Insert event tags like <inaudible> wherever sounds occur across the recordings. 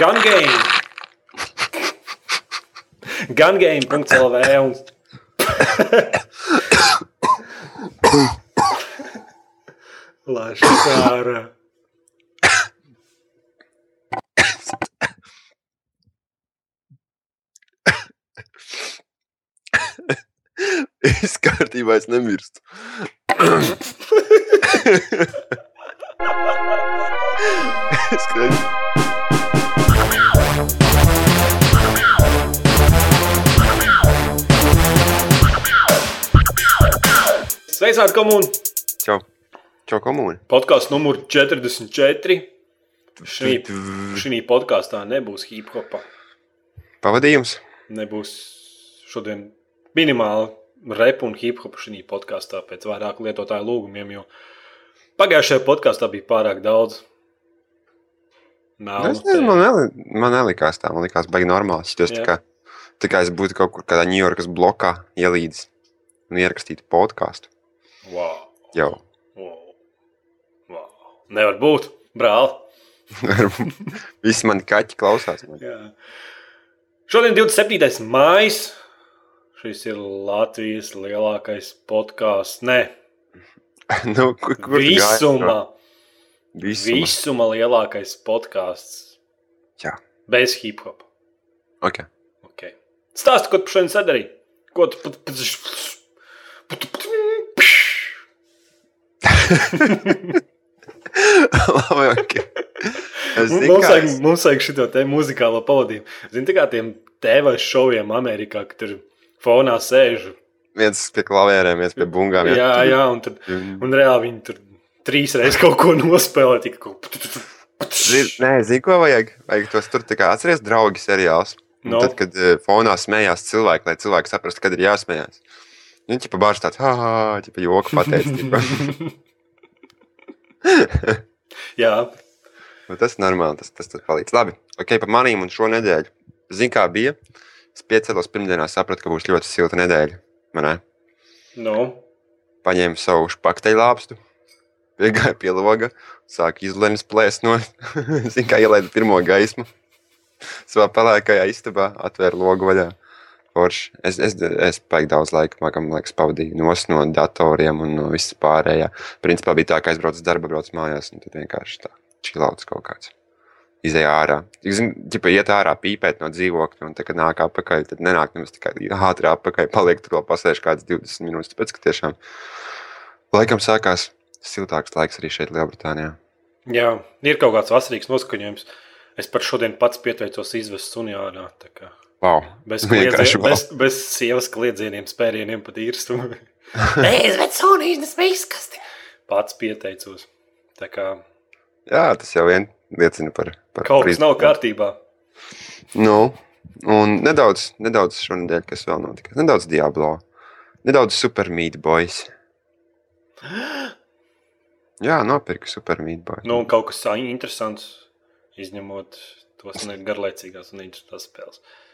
Gun game. Gungame.lv un Laišs ārā. Viss kārtībā, es nemirstu. es skaidrs. Sveicināti komūni! Čau. Čau, komūni. Podkāsts numur 44. Šī, podkāstā nebūs hip hopa. Pavadījums. Nebūs šodien minimāli repu un hip hopa šī podkāstā pēc vairāk lietotāju lūgumiem, jo pagājušajā podkāstā bija pārāk daudz. Es nezinu, man, man nelikās tā, man likās baigi normāli. Tas tā kā, tā kā es būtu kaut kur kādā Ņujorkas blokā ielīdis un ierakstītu podkāstu. Wow, Jau. wow, wow. Nevar būt, brāl. Visi mani kaķi klausās. Man. Jā. Šodien 27. maija. Šis ir Latvijas lielākais podkāsts. Nē, <laughs> nu, kur, kur tu gāji? visumā, Visumā. visumā lielākais podkāsts. Jā. Bez hip hop. Okay. Okay. Stāsti, ko tu šodien sadarīji? Ko tu pat <laughs> Labi, okay. Zinu, Mums vajag, es... mums vajag šo te muzikālo pavadījumu. Zini, tā kā tiem TV šoviem Amerikā, kad tur fonā sēž. viens pie klavierēm, viens pie bungām. Jā, jā, un, tad, un reāli viņi tur trīs reizes kaut ko nospēlē. Zini, Nē, zinu, ko vajag. Vajag tos tur tā kā atceries draugi seriāls. No. Tad, kad uh, fonā smējās cilvēki, lai cilvēki saprastu, kad ir jāsmējās. Viņi jau bāž tāds, ah, ah, ah, joku pateicis. <laughs> Jā, Nu, tas ir normāli, tas, tas, tas palīdz. Labi, ok, par manīm un šo nedēļu. Zini, kā bija? Es piecēlos pirmdienā, sapratu, ka būs ļoti silta nedēļa. Man ne? nu, paņēmu savu spakteļu lāpstu, piegāju pie loga, sāku izlēmt plēst no, <laughs> zinu, kā ielaidu pirmo gaismu. Savā pelēkajā istabā atvēru logu vaļā. Forši. Es, es, es paigi daudz laika, makam, liekas, pavadīju nos no datoriem un no visas pārējā. Principā bija tā, ka aizbraucu uz darbu, braucu mājās, un tad vienkārši tā čilauts kaut kāds. Izejā ārā. Ģipa, iet ārā, pīpēt no dzīvokļa, un tad, kad nāk atpakaļ, tad nenāk nemaz tikai ātri atpakaļ, paliek tur vēl pasēž kāds 20 minūtes. Tāpēc, ka tiešām laikam sākās siltāks laiks arī šeit, Lielbritānijā. jā, ir kaut kāds vasarīgs noskaņojums. Es pat šodien pats pieteicos izvest suni ārā. tā kā Wow. Bez, kliedzien, wow. bez, bez sievas kliedzieniem, spērieniem pat īrstu. <laughs> Es vedu suni, tas viskasti. Pats pieteicos. Tā kā Jā, tas jau vien liecina par, par kaut kas nav kārtībā. Nu, un nedaudz, nedaudz šonadēļ, kas vēl notika. Nedaudz Diablo, nedaudz Super Meat Boys. <gasps> Jā, nopirku Super Meat Boys. Nu, kaut kas interesants, izņemot tos ne- garlaicīgās un interesantās spēles. Uh,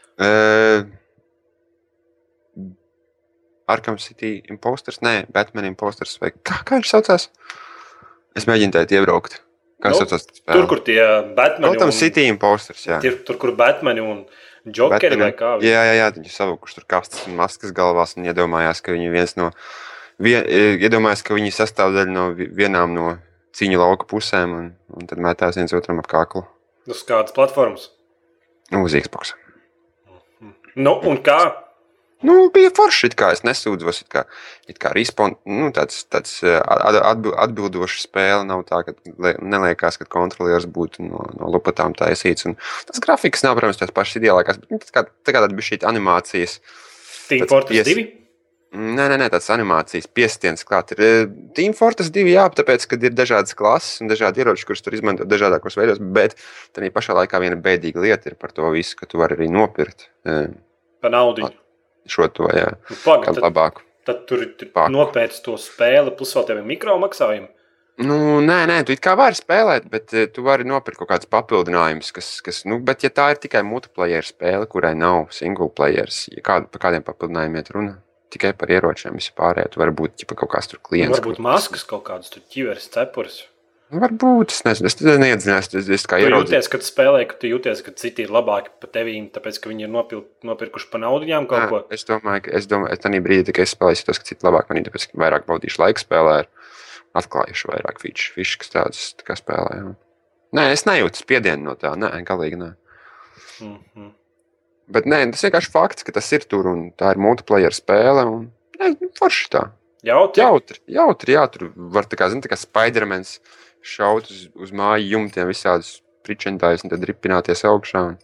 Arkham City Imposters, nē, Batman Imposters, vai kā, kā viņš saucās? Es mēģinu tēt iebraukt. Kā Nu, nu, saucās? Tur, kur tie Batmani Gotham un, City Imposters, jā. tur, tur, kur Batmani un Jokeri vai kā. Jā, jā, jā, viņi savukuši tur kastes un maskas galvās un iedomājās, ka viņi viens no, vien, e, iedomājās, ka viņi sastāvdaļa no vi- vienām no cīņu lauka pusēm un, un tad metās viens otram ap kaklu. Uz kādas platformas. Nu, uz Xbox. Nu, un kā? Nu, bija forši, kā es nesūdzos. It kā, it kā respond, nu, tāds, tāds eh, at- atbi- atbildošs spēle nav tā, ka neliekās, ka kontrolieris būtu no, no lupatām taisīts. Un tas grafiks nav, protams, tas pašs ideālākais, bet nu, tas kā, tā kā tāda bija šī animācijas. Team Tāds Fortress pies- 2? Nē, nē, nē tāds animācijas piestiens klāt. Ir eh, Team Fortress 2, jā, tāpēc, ka ir dažādas klases un dažādi ieroči, kurus tur izmanto dažādākos veidos, bet tā pašā laikā viena bēdīga lieta ir par to visu, ka tu vari arī nopirkt eh, Pa naudu. šo to, jā, Nu, Pagaid, tad, labāku. tad tur ir nopērts to spēli, plus vēl tev ir mikro maksājumi. Nu, nē, nē, tu kā vari spēlēt, bet eh, tu vari nopirkt kaut kādus papildinājumus, kas, kas nu, bet ja tā ir tikai multiplayer spēle, kurai nav single players, ja kādu, par kādiem papildinājumiem iet runa, tikai par ieročiem, visu pārējo, tu vari būt ķipa, kaut kāds tur klients. Varbūt maskas kaut kādas, tur ķiveres, cepures. Nu, Varbūt es nezinu, es neiedziļinājos. Es, Tu ieraudzīju. jūties, kad spēlē, ka tu jūties, ka citi ir labāki par tevīm, tāpēc ka viņi ir nopil, nopirkuši pa naudām kaut Nē, ko. Es domāju, ka es domāju, ka tajā brīdī, kad es spēlēju, tas, ka citi labāk manī, tāpēc, ka vairāk baudīšu laiku spēlē, atklājuši vairāk fišu kas tādas tā spēlē. jā. Nē, es nejūtu spiedienu no tā, nē, galīgi nē. Mm -hmm. Bet nē, tas vienkārši fakts, ka tas ir tur un tā ir multiplayer spēle. Un, nē, forši tā. Jautri. Jautri, jautri, jā, tur var tā kā, zin, tā kā Spidermans šaut uz, uz māju jumtiem visādus pričentājas un tad ripināties augšā. Un...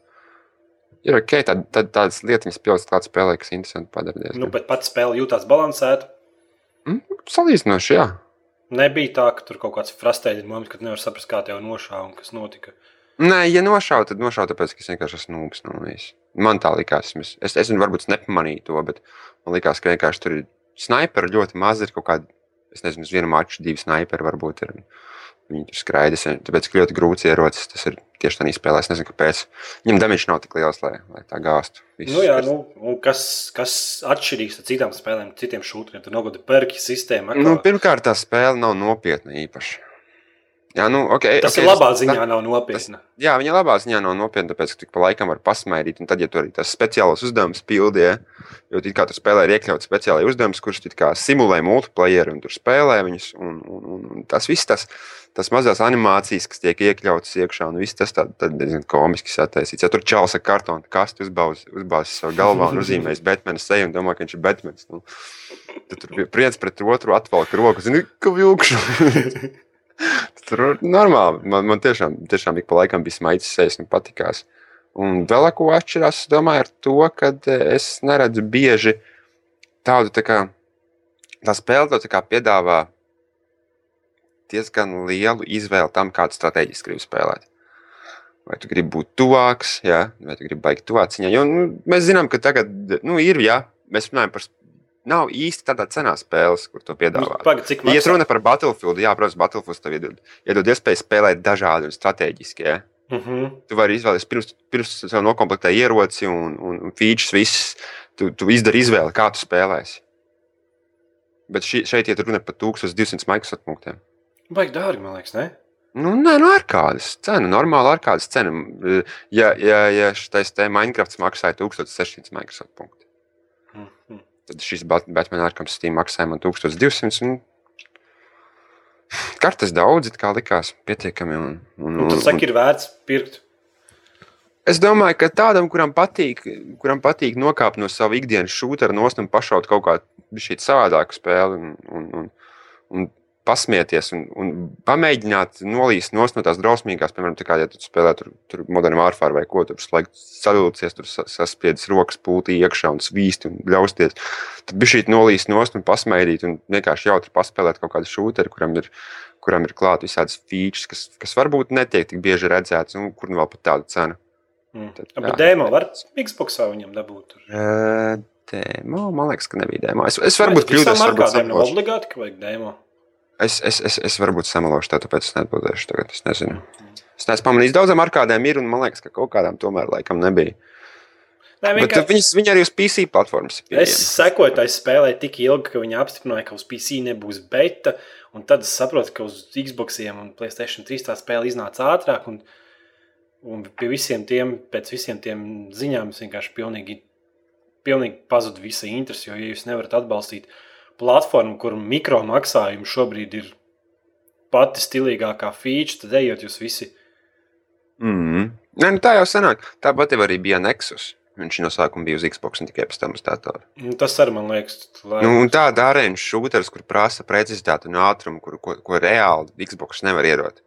Ir ok, tad, tad tādas lietiņas pilsētas klāt spēlē, kas interesanti padara diezgan. Nu, bet pats spēle jūtās balansēta. Mm, salīdzinoši, jā. Nebija tā, ka tur kaut kāds frustēts moments, kad nevar saprast, kā tev nošāva un kas notika. Nē, ja nošauju, tad nošauju, tāpēc, ka es vienkārši esmu nūks. No viss. man tā likās. Es, es, es varbūt nepamanīju to, bet man likās, ka vienkārši tur ir sniperi ļoti maz. Ir kaut kādi, es nezinu, uz vienu maču divi sniperi varbūt ir. un Viņi tur skraida. es- Tāpēc, ļoti grūts ierocis. Tas ir tieši tādā spēlē. Es nezinu, kāpēc. Viņam damage nav tik liels, lai, lai tā visus Nu, jā, nu, kas, kas atšķirīgs no citām spēlēm, citiem šūtriem? Tur nav kāda perka sistēma. Nu, atkal. pirmkārt, tā spēle nav nopietna īpaši. Jā, nu, okay, Tas okay, ir labā tas- ziņā, nav nopietna. Jā, viņa labā ziņā nav nopietna, tāpēc, ka tik pa laikam var pasmaidīt. Un tad, ja tur arī tas speciāls uzdevums pildīja, jo it kā tur spēlē ir iekļauts speciālais uzdevums, kurš simulē multiplayer un tur spēlē viņus. Un, un, un, un tas viss tas, tas mazās animācijas, kas tiek iekļautas iekšā, un viss tas tā, tad diezgan komiski sataisīts. Ja tur čels ar kartonu kastu uzbāzis uzbāz savu galvā un uzzīmējis <laughs> Batmana seju un domā, ka viņš ir Batmans. Nu, tad tur viens pret otru atvelk roku, zini, ka vilkšu. <laughs> Tur normāli. Man, man tiešām, tiešām ik pa laikam bija smaids sejas un patikās. Un vēl ko atšķirās, es domāju, ar to, ka es neredzu bieži tādu tā kā tā spēle tev tā piedāvā diezgan lielu izvēli tam, kādu strateģiski gribi spēlēt. Vai tu gribi būt tuvāks, jā, vai tu gribi baigt tuvāk ciņā. Jo nu, mēs zinām, ka tagad nu, ir, jā, mēs runājam par. Nav īsti tādā cenā spēles, kur to Nu, piedāvā. Pagaid, cik Ja maksā? runa par Battlefield, jā, protams, Battlefield tev iedod, iedod iespēju spēlēt dažādi un strateģiski. Ja? Mhm. Tu vari izvēlēties pirms, pirms sev noklāpēt ieroci un, un, features, viss. Tu, tu izdari izvēli, kā tu spēlēsi. Bet šī, šeit ir runa par 1200 Microsoft punktiem. Baigi dārgi, man liekas, ne? Nu, nē, nu, ar kādas cenu, normāli ar kādas cenu. Ja, ja, ja šitais te Minecraft maksāja 1600 Microsoft punktu. Tad šis Bat- Batman Arkham Steam maksāja man 1200. Un... Kartes daudz, kā likās, pietiekami. Un, un, Un tas saka, ir vērts pirkt. Es domāju, ka tādam, kuram patīk, kuram patīk nokāpt no sava ikdienas šūta nost un pašaut kaut kādu savādāku spēli un, un, un, un pasmieties un, un pamēģināt nolīst no tās drausmīgās, piemēram, tā kā, ja tu spēlē tur, tur modernu vārfāru vai ko, tur slēgt sadūcies, tur sa- saspiedis rokas pūtī iekšā un svīst un ļausties. Tad bija šī nolīst nost un pasmaidīt un vienkārši jautri paspēlēt kaut kādu šūteru, kuram ir, kuram ir klāt visādas features, kas, kas varbūt netiek tik bieži redzētas un kur nu vēl pat tādu cenu. Mm. Tad, Bet jā. dēmo var Xboxā viņam dabūt. tur. Ē, Dēmo, man liekas, ka nebija dēmo. Es, es varbūt kļūdos, nav samelošu. obligāti, ka vajag dēmo. Es, es, es, es varbūt samelošu tā, tāpēc es neatbildēšu tagad. Es nezinu. Es neesmu pamanījis, daudzām arkādēm ir, un man liekas, ka kaut kādām tomēr laikam nebija. Nē, vienkārši. viņas, viņi arī uz PC platformas Es sekoju tai spēlē tik ilgi, ka viņi apstiprināja, ka uz PC nebūs beta. Un tad es saprotu, ka uz Xboxiem un Playstation 3 tā spēle iznāca ātrāk. Un, un pie visiem tiem, pēc visiem tiem ziņām es vienkārši pilnīgi, pilnīgi pazudu visa interese. Jo, ja jūs nevarat atbalstīt platformu, kur mikro maksājumi šobrīd ir pati stilīgākā feature, tad ejot jūs visi. Mm. Nē, nu tā jau sanāk. Tāpat arī bija Nexus. Viņš no sākuma bija uz Xbox un tikai pēc tam uz datora. Un Tas arī man liekas, lai... Nu, un tāda arēna šūteris, kur prasa precizitāti un ātrumu, kur, ko, ko reāli Xbox nevar ierot.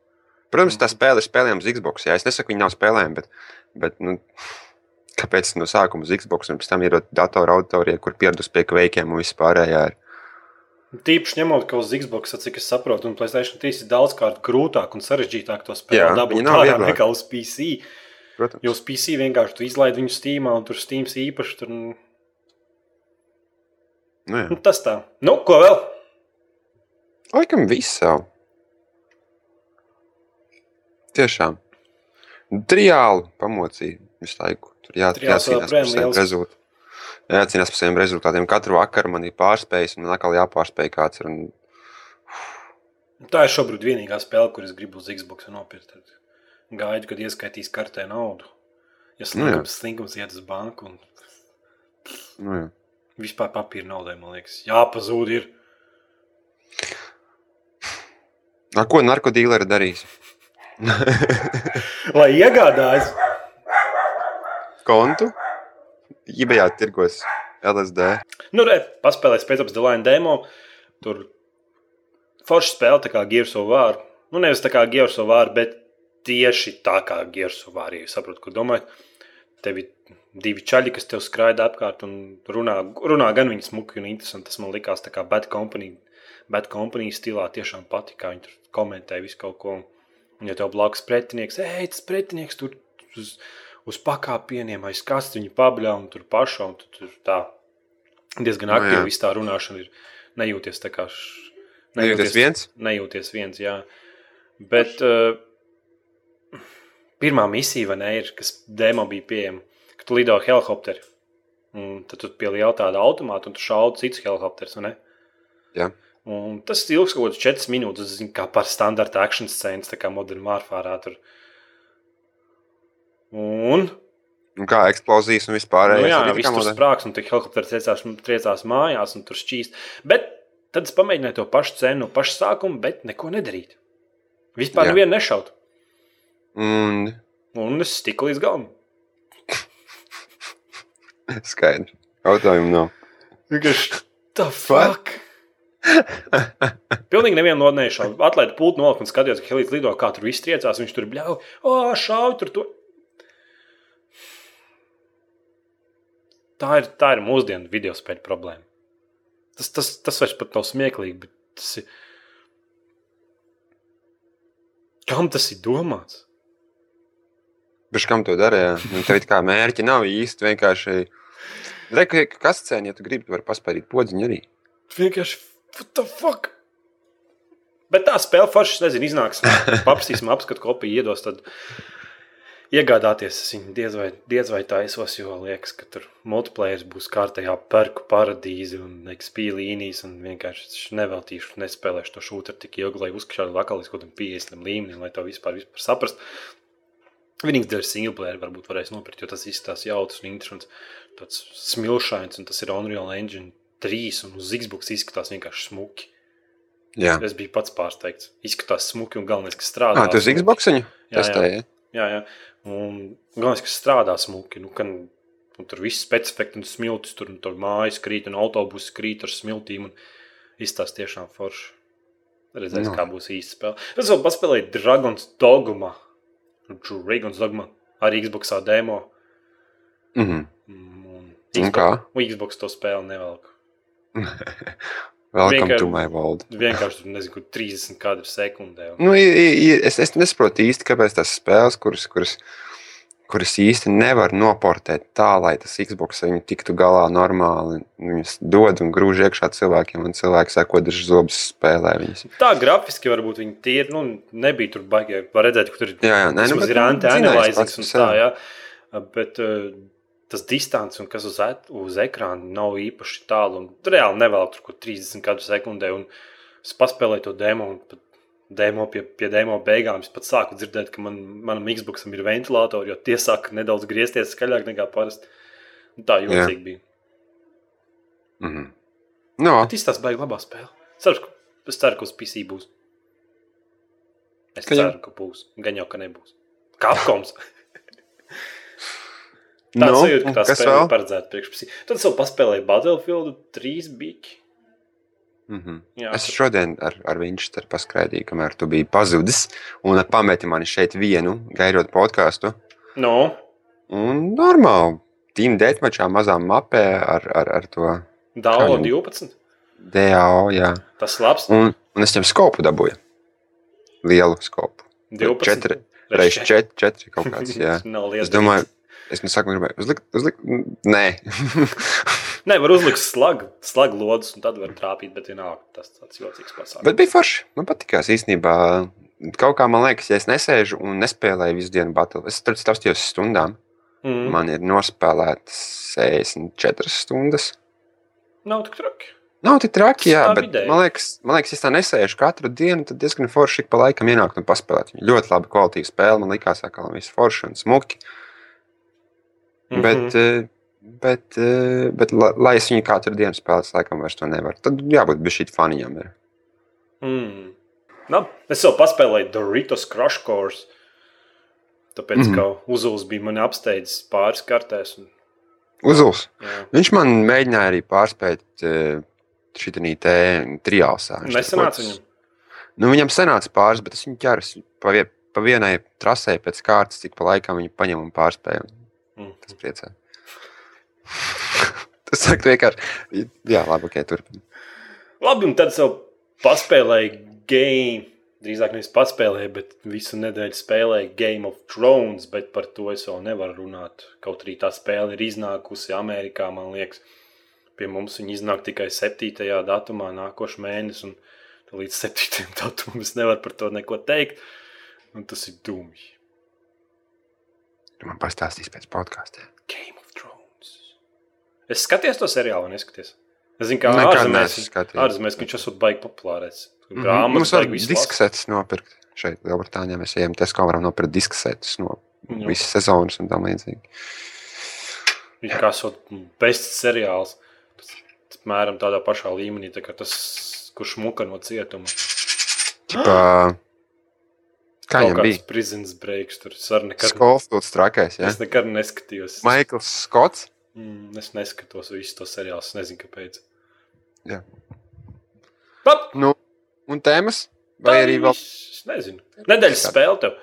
Protams, tā spēle ir spēlējama uz Xbox. Jā. Es nesaku, viņi nav spēlējami, bet, bet nu, kāpēc no sākuma uz Xbox un pēc tam ierot datora auditorijā, kur pieradus pie kveikiem un vispārējā ir. Tīpaši ņemot, ka uz Xbox, cik es saprotu, un Playstation 3 ir daudzkārt grūtāk un sarežģītāk to spēlēt. Dabūt vieglāk. nekā uz PC. Protams, Jo uz PC vienkārši tu izlaidi viņu Steamā, un tur Steams īpaši tur. Nu, nu, jā. tas tā. Nu, ko vēl? Laikam viss savu. Tiešām. Triāli pamocīja visu laiku. Tur jā, jācīnās par liels. rezultātiem. Jācīnās par saviem rezultātiem. Katru vakaru man ir pārspējis, un man atkal jāpārspēj kāds. Ir, un... Tā ir šobrīd vienīgā spēle, kuras gribu uz Xbox nopirkt. Gaidu, kad ieskaitīs kartē naudu. Ja slinkums, slinkums iet uz banku un Nu, jā. vispār papīra naudai, man liekas, jāpazūd. Ir. Ar ko narkotīleri darīs? Lai iegādājas, Kontu? Ibējā tirgos LSD. nu, re, paspēlēs pēc tam Dēlāna demo. Tur forša spēle, tā kā Gears of War. Nu, nevis tā kā Gears of War, bet tieši tā kā Gears of War. Ja jūs saprotat, ko domāju. Tev ir divi čaļi, kas tev skraida apkārt un runā, runā gan viņi smuki un interesanti. Tas man likās tā kā Bad Company, Bad Company stilā tiešām patika, viņi tur komentē visu kaut ko. Un ja tev blakus pretinieks, ej, tas pretinieks tur uz, uz pakāpieniem aiz kastes viņa pabļā un tur pašā, un tu tur tā diezgan Nu, aktīvi viss tā runāšana ir. Nejūties tā kā. š- Nejūties viens? Nejūties viens, jā. Bet uh, pirmā misija, ne, ir, kas demo bija pieejama, ka tu lido helikopteri. Un tad tu pieliec tādu automātu, un tu šaudi citus helikopterus? Jā. Un tas ilgs kaut kāds 4 minūtes, zin, kā par standarta akciju scēnas, tā kā Modern Warfare. Tur. Un Un kā eksplozijas un vispār. Nu, jā, viss tur sprāgs, un tik helikopters triecās, triecās mājās, un tur šķīst. Bet tad es pamēģināju to pašu cenu no paša sākuma, bet neko nedarīt. Vispār nevienu nešaut. Un Un es tiku līdz galam. <laughs> skaidrs. Jautājumu nav. Vienkārši tā fuck. Pilnīgi nevienu no nešaubu. Atlaidu pultu nolikt un skatījos, ka Helīts lido, kā tur viss triecās. Viņš tur bļauj, o, šauj tur to. Tā ir, tā ir mūsdienu video spēļu problēma. Tas, tas, tas vairs pat nav smieklīgi, bet tas ir. Kam tas ir domāts? Bet kam to darīja? Tev kā mērķi nav īsti vienkārši. Reku, kas cēlā, ja tu gribi, var paspēlēt podziņu arī. Vienkārši, what the fuck? Bet tā spēle forši, nezinu, iznāks. <laughs> Paprasīsim, apskatu kopiju, iedos. Tad iegādāties es viņu diez vai, diez vai taisos, jo liekas, ka tur multiplayer būs kārtējā perku paradīze un XP līnijas. Un vienkārši neveltīšu, nespēlēšu to šūnu tik ilgi, lai uzkāptu vakar līdz kaut kādam 50 līmenim, lai to vispār, vispār saprastu. Vienīgais dēļ single player varbūt varēs nopirkt, jo tas izskatās jautrs un interesants. Tāds smilšains, un tas ir Unreal Engine 3, un uz Xbox izskatās vienkārši smuki. Jā, Es biju pats pārsteigts. Izskatās smuki, un galvenais, kas strādā. ah, uz smuki. Xbox viņu Jā, testēji? Jā, jā. Un galvenais, kas strādā smuki. Nu, kan, un tur viss specifikti un smiltis, tur, un tur mājas krīt, un autobusi krīt ar smiltīm. un Izstāsta tiešām forši. Redzēs, Nu. kā būs īsta spēle. Es vēl paspēlēju Dragons Dogma. Dragons Dogma arī Xbox demo. Mhm. Mm, Un Un kā? un Xbox to spēli nevelk. <laughs> Welcome Vienkār- to my world. Vienkārši tur nezinu, kur 30 kadru sekundē. Un... Nu, es, es nesaprotu īsti, kāpēc tās spēles, kuras, kuras, kuras īsti nevar noportēt tā, lai tas Xbox viņu tiktu galā normāli. Viņus dod un grūž iekšā cilvēkiem, un cilvēki seko dažus zobus spēlē. Viņus. Tā grafiski varbūt viņi tīri, nu, nebija tur baigi. Var redzēt, ka tur Jā, jā, nē, nu, ir nu, anti-analyzings un tā, jā. Bet uh, tas distants un kas uz, et, uz ekrāna nav īpaši tālu. Un reāli nevēl tur kaut 30 kadru sekundē. Un es paspēlēju to demo. Un demo pie, pie demo beigām es pat sāku dzirdēt, ka man, manam Xboxam ir ventilatori, jo tie sāk nedaudz griezties skaļāk nekā parasti. Un Tā jocīgi bija. Mhm. No, Bet izstāsta baigi labā spēlē. Ceru, es ceru, ka uz PC būs. Es Ka jau- ceru, ka būs. Gan jau, ka nebūs. Kapkoms. Tā Nu, sajūta, ka tā spēle ir paredzēta priekš PC. Tad es vēl paspēlēju Battlefield 3 biki. Mhm. Jā, Es šodien ar, ar viņu paskraidīju, kamēr tu biji pazudis, un pameti mani šeit vienu, gaidot podkāstu. No, Un normāli, tīm dēļmačā mazā mapē ar, ar, ar to Dālo Kā nu? 12. DAO, jā. Tas labs. Un, un es viņam skopu dabūju. Lielu skopu. 12. Četri, reiz četri, četri kaut kāds, <laughs> jā. Nav Es domāju, es no sākuma gribēju uzlikt, uzlikt, nē. Nē, var uzlikt slagu, slagu lodus, un tad var trāpīt, bet vienalga tas tāds jocīgs pasākums. Bet bija forši. Man patīkās īstenībā. Kaut kā man liekas, ja es nesēžu un nespēlēju visu dienu battle, es tur stāstījos stundām. Mm. Man ir nospēlētas 64 stundas. Nav tik traki. Nav tik traki, jā, Tā bet vidēji. man liekas, man liekas, ja tā nesēžu katru dienu, tad diezgan forši ik pa laikam ienākt un paspēlēt. Ļoti labi kvalitīva spēle, man likās, ka viss forši un smuki. Mhm. Bet, eh, bet, eh, bet la- lai es viņu katru dienu spēlētu, laikam vairs to nevaru. Tad jābūt bijis šī faniņam. Ir. Mm. Nu, es jau paspēlēju Doritos Crush Course. Tāpēc, mm. -hmm. ka Uzuls bija mani apsteidzis pāris kartēs. Un, Uzuls. jā. Viņš man mēģināja arī pārspēt šī trijālsā. Nesanāca viņam. Nu, viņam sanāca pāris, bet es viņu ķeru pa, vie, pa vienai trasē pēc kārtas, cik pa laikam viņu paņem un pārspēju. Mm. Tas priecē. <laughs> Tas saka, vienkārši. Jā, labi, ok, turpini. Labi, un tad vēl paspēlēju game. Drīzāk nevis paspēlēju, bet visu nedēļu spēlēju Game of Thrones, bet par to es vēl nevaru runāt. Kaut arī tā spēle ir iznākusi Amerikā, man liekas. Pie mums viņa iznāk tikai 7. datumā, nākošais mēnesis, un līdz 7. <laughs> datumam es nevaru par to neko teikt. Un tas ir dumji. Tu man pastāstīsi pēc podkāstiem. Game of Thrones. Es skatījos to seriālu, neskaties. Es zinu, kā ārzemēs, ārzemēs viņš esot baigi populārēts. Mhm. Grāmatas Mums baigi visu lasu. diskasetes nopirkt. Šeit, Lielbritānijā, mēs ejam Tesko, varam nopirkt diskasetes no Jā. visas sezonas un tam līdzīgi. Viņš kā esot bests seriāls. Mēram tādā pašā līmenī, tā kā tas, kurš muka no cietuma. Čipa, kā viņam bija? prisons breaks, tur es arī nekad, Skolstots trakais, ja? es nekad neskatījos. Maikls Skots. Mm, es neskatos visu to seriālu, es nezinu, kāpēc. Jā. Pap! Nu, un tēmas? Vai arī vēl Es nezinu. Nedēļas spēle tev.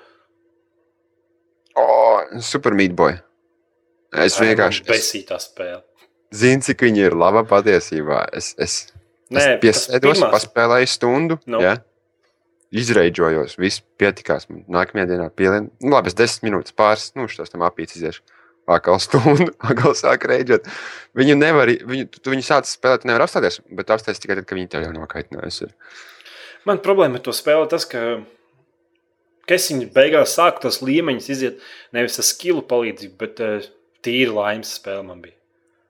oh, Super Meat Boy? Es vienkārši es Besītā spēle. zinu, cik viņa ir laba patiesībā. Es, es, Nē, es piesēdos, paspēlēju stundu. Nu. Ja? Izreidžojos, viss pietikās. Nākamajā dienā pielien. Nu, labi, es desmit minūtes pāris, nu, šos tam apīts iziešu. Atkal stundu, <laughs> atkal sāk reidžot. Viņu nevar, viņu, tu viņu sāc spēlēt, nevar apstāties, bet apstāties tikai tad, kad viņi tev jau nokaitinājusi. Man problēma ar to spēli tas, ka, ka es viņu beigās sāku tos līmeņus iziet nevis ar skilu palīdzību, bet uh, tīri laimes spēle man bija.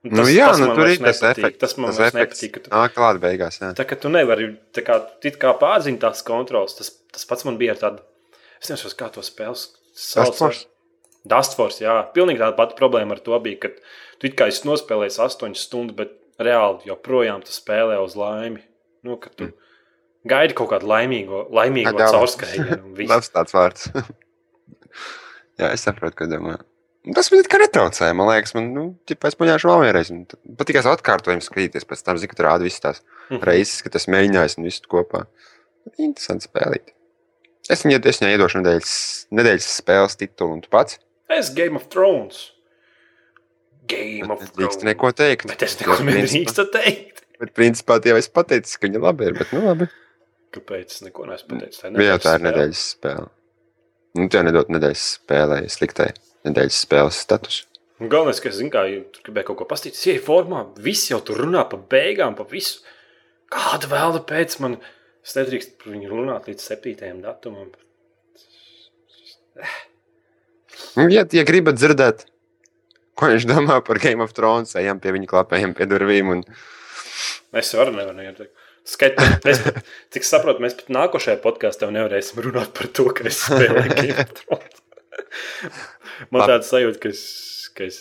Un Nu, jā, nu, man tur vairs ir tas efekts. Tas man tas efekts nepatīk. tu- Nāk klāt beigās. Jā. Tā kā tu nevari, tā kā, kā pārzini tās kontrolas, tas, tas pats man bija ar tādu, es nezinu, kā to spēles sauc. Force? Dustforce, jā. Pilnīgi tāda pati problēma ar to bija, ka tu it kā esi nospēlējis 8 stundas, bet reāli joprojām tu spēlē uz laimi. Nu, ka tu gaidi kaut kādu laimīgo, laimīgo <laughs> viss. Labs tāds vārds. <laughs> jā, es saprotu, ko domā. Tas man kā netraucēja. Man liekas, man, nu, ķipa, es paņēmu vēl vienreiz. un tad Patīkās atkārtojums skatīties, pēc tam, zinu, ka tur rāda visas tās Mhm. reizes, kad tas mēģinājis un visu kopā. Interesanti spēlīt. Es viņai, es viņai iedošu nedēļas, nedēļas spēles titulu, un tu pats Es Game of Thrones. Game of nedrīkst Thrones. neko teikt. Bet es neko nedrīkstu teikt. Bet, principā, tie jau es pateicu, ka viņa labi ir. Bet, nu, labi. Kāpēc es neko neesmu pateicis? Tā Jā, tā ir nedēļas spēle. Nu, tu jau nedod nedēļas spēlē, sliktai nedēļas spēles status. Un Galvenais, ka es zinu, kā ja tur gribēju kaut ko pastīties, ja ir formā, viss jau tur runā par beigām, par visu. Kāda vēl pēc man? Es nedrīkstu par viņu runāt līdz 7. datumam. Nu, Ja, ja gribat dzirdēt, ko viņš domā par Game of Thrones, ejam pie viņa klapējiem pie durvīm. Un... Es arī nevaru ieteikt. Pat- cik saprotu, mēs pat nākošajā podkāstā nevarēsim runāt par to, ka es spēlēju Game of Thrones. <laughs> Man Labi. tāds sajūta, ka es, ka es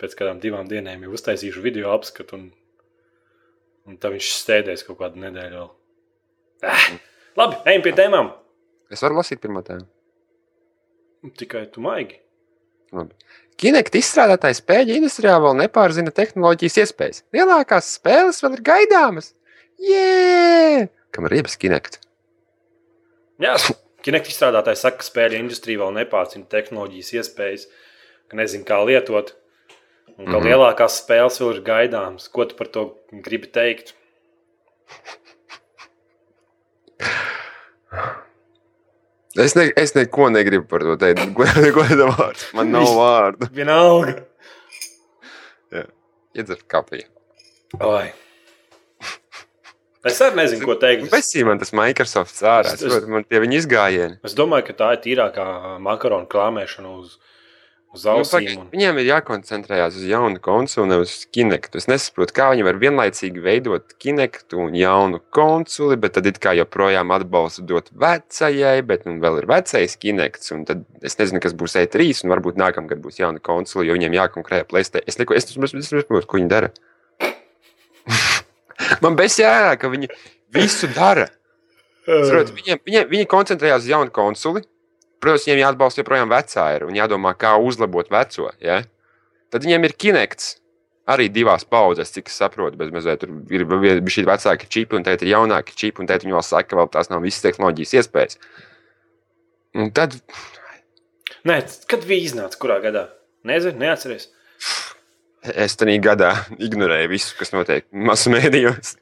pēc kādām divām dienām jau uztaisīšu video apskatu, un, un tad viņš stēdēs kaut kādu nedēļu vēl. Ah, labi, ejam pie tēmām. Es varu lasīt pirmo tēmu. Tikai tu maigi. Kinect izstrādātājs spēļu industrijā vēl nepārzina tehnoloģijas iespējas. Lielākās spēles vēl ir gaidāmas. Jē! Kam ir riebas Kinect? Jā, Kinect izstrādātājs saka, ka spēļu industrija vēl nepārcina tehnoloģijas iespējas, ka nezina, kā lietot. Un ka mm. -hmm. lielākās spēles vēl ir gaidāmas. Ko tu par to gribi teikt? Es, ne, es neko negribu par to teikt. Goda vārds. Man nav vārdu. Vienalga. Iedzert kafiju. Oi. Es arī nezinu, ko teikt. Tam man tas Microsoft ārā. Es- Es, es- es, man pie viņa izgājieni. Es domāju, ka tā ir tīrākā makaronu krāpšana uz, uz Nu, ausīm. pagaid, un... Viņiem ir jākoncentrējas uz jaunu konsoli, nevis uz kinektu. Es nesaprotu, kā viņi var vienlaicīgi veidot kinektu un jaunu konsoli, bet tad it kā joprojām atbalstu dot vecajai, bet nu, vēl ir vecais kinekts. un Tad es nezinu, kas būs E3, un varbūt nākamgad būs jauna konsole, jo viņiem jākonkurē PlayStation. Es neko- es es- es nesaprotu, ko viņi dara. Man bez jēga, ka viņi visu dara. Saprot, Viņiem, viņiem, viņi koncentrējās uz jaunu konsoli. Protams, viņiem jāatbalsta joprojām vecā ir un jādomā, kā uzlabot veco. Ja? Tad viņiem ir kinekts. Arī divās paudzēs, cik es saprotu, bez mazliet tur ir bija šī vecāka čipa, un tagad ir jaunāka čipa, un tagad viņi vēl saka, ka vēl tās nav visas tehnoloģijas iespējas. Un tad Nē, kad bija iznāca, kurā gadā? Nezinu, neatceries. Es tajā gadā ignorēju visu, kas notiek masu mēdījos.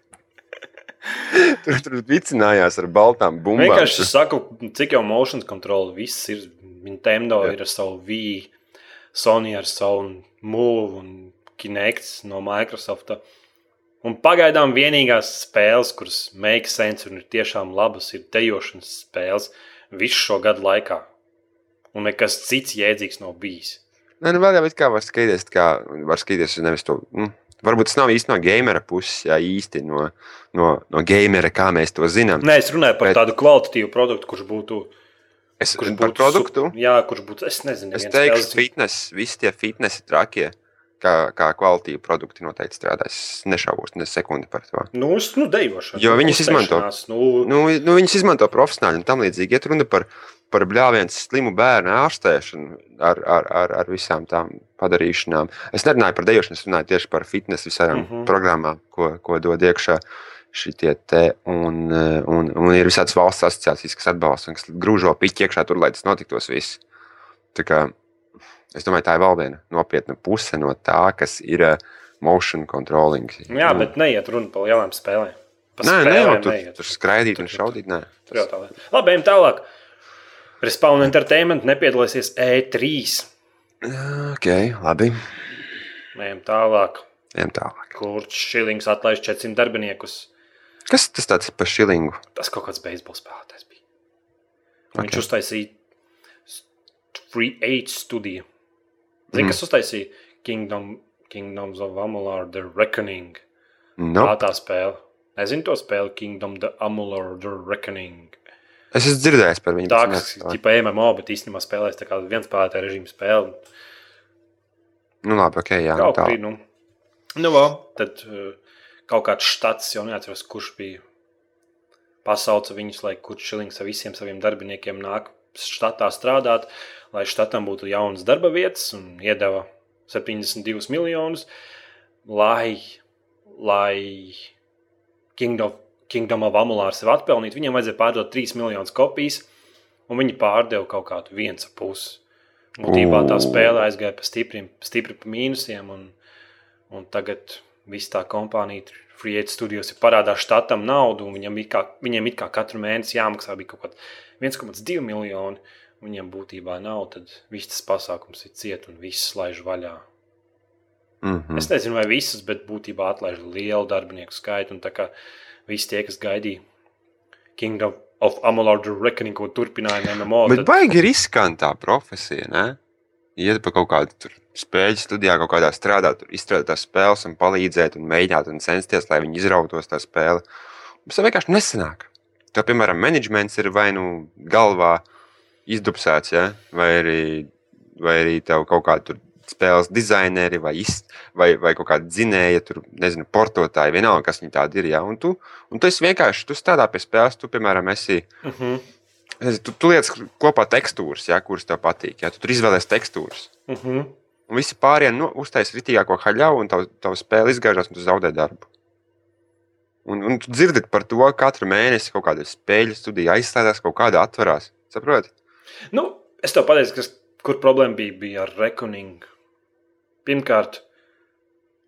<laughs> tur tur vicinājās ar baltām bumbām. Vienkārši es saku, cik jau motion control viss ir. Nintendo Jā. ir ar savu Wii, Sony ar savu Move un Kinect no Microsoft. Un pagaidām vienīgās spēles, kuras make sense un ir tiešām labas, ir dejošanas spēles visu šo gadu laikā. Un nekas cits jēdzīgs nav bijis. Nē, nu vēl jau it kā var skatīties, kā var skatīties uz nevis to. Nu, varbūt tas nav īsti no gamera puses, jā, īsti no, no, no gamera, kā mēs to zinām. Nē, es runāju par Bet- tādu kvalitatīvu produktu, kurš būtu. Es Kurš būtu produktu. Su, jā, kurš būtu. Es nezinu, Es teiktu, spēles- fitness, visi tie fitness trakie, kā, kā kvalitīvi produkti noteikti strādā. Es nešaubos ne sekundi par to. Nu, nu, dejošanu. Jo viņus izmanto. Uzteikšanās, Nu, Nu, nu, viņas izmanto profesionāli un tam līdzīgi. Iet runa par, par bļāvienu slimu bērnu ārstēšanu ar, ar, ar, ar visām tām padarīšanām. Es nerunāju par dejošanu, es runāju tieši par fitnes visām uh -huh. programmām, ko, ko dod iekšā šitie te. Un, eh, un, un ir visādas valsts asociācijas, kas atbalsta un kas grūžo piķi iekšā tur, lai tas notiktos viss. Tā kā, es domāju, tā ir vēl viena nopietna puse no tā, kas ir eh, motion controlling. jā, Nu, bet neiet runa par lielām spēlēm. Nē, ne jau tur, neiet. tur skraidīt un Tur- šaudīt. Nē. Lieta. Labi, ejam tālāk. Respawn Entertainment nepiedalīsies E3. Ok, labi. Ejam tālāk. Ejam tālāk. Kurš šilings atlaiž 400 darbiniekus? Kas tas tāds par šilingu? Tas kaut kāds beisbola spēlētājs bija. Ok. Okay. Viņš uztaisīja Free Age studiju. Zini, Mm. kas uztaisīja Kingdom, Kingdoms of Amalur, The Reckoning? No. Tā tā spēle. Nezinu to spēli Kingdom of Amalur, The Reckoning. Es esmu dzirdējis par viņu. Tā kā tipa MMO, bet īstenībā spēlēs tā kā viens spēlētāja režīma spēle. Nu, labi, ok, jā. Nu, Kaut tā. kā nu, nu, vēl, tad uh, kaut kāds štats, jau neatceros, kurš bija. Pasauca viņus, lai kurš šilings ar visiem saviem darbiniekiem nāk štatā strādāt, lai štatam būtu jaunas darba vietas un iedeva 72 miljonus, lai, lai Kingdom, Kingdom of Amular sev atpelnītu. Viņiem vajadzēja pārdot 3 miljonus kopijas, un viņi pārdeva kaut kādu 1,5. Būtībā tā spēle aizgāja pa stipriem, stipri pa mīnusiem, un, un tagad viss tā kompānija, Free Age Studios, ir parādā štatam naudu, un viņam it kā, viņiem it kā katru mēnesi jāmaksā bija kaut kāds 1,2 miljoni. Viņiem būtībā nav, tad viss tas pasākums ir ciet un viss laiž vaļā. Mm -hmm. Es nezinu, vai visas, bet būtībā atlaiž lielu darbinieku skaitu. Un tā kā visi tie, kas gaidīja Kingdom of Amalur The Reckoning, ko turpināja MMO, Bet tad baigi riskantā profesija, ne? Iet pa kaut kādu tur spēļu studijā, kaut kādā strādāt, izstrādāt tās spēles un palīdzēt un mēģināt un censties, lai viņi izrautos tā spēle. Tas vienkārši nesanāk. Tā, piemēram, menedžments ir vai nu galvā izdubsēts, ja? vai, arī, vai arī tev kaut kāda spēles dizaineri vai, iz, vai, vai kaut kāda dzinēja, tur, nezinu, portotāji, vienalga, kas viņi tādi ir. Ja? Un tu, un tu vienkārši, tu strādā pie spēles, tu, piemēram, esi uh -huh, Es, tu, tu lietas kopā tekstūras, ja, kuras tev patīk. Ja, tu tur izvēlējies tekstūras. uh -huh. Un visi pārējie nu, uztaisīja rītīgāko haļauju, un tavu, tavu spēli izgāžās, un tu zaudē darbu. Un, un tu dzirdi par to, ka katru mēnesi kaut kāda spēļu studija aizstājās, kaut kāda atverās. Saproti? Nu, es tev pateicu, kas, kur problēma bija, bija ar Reckoning. Pirmkārt,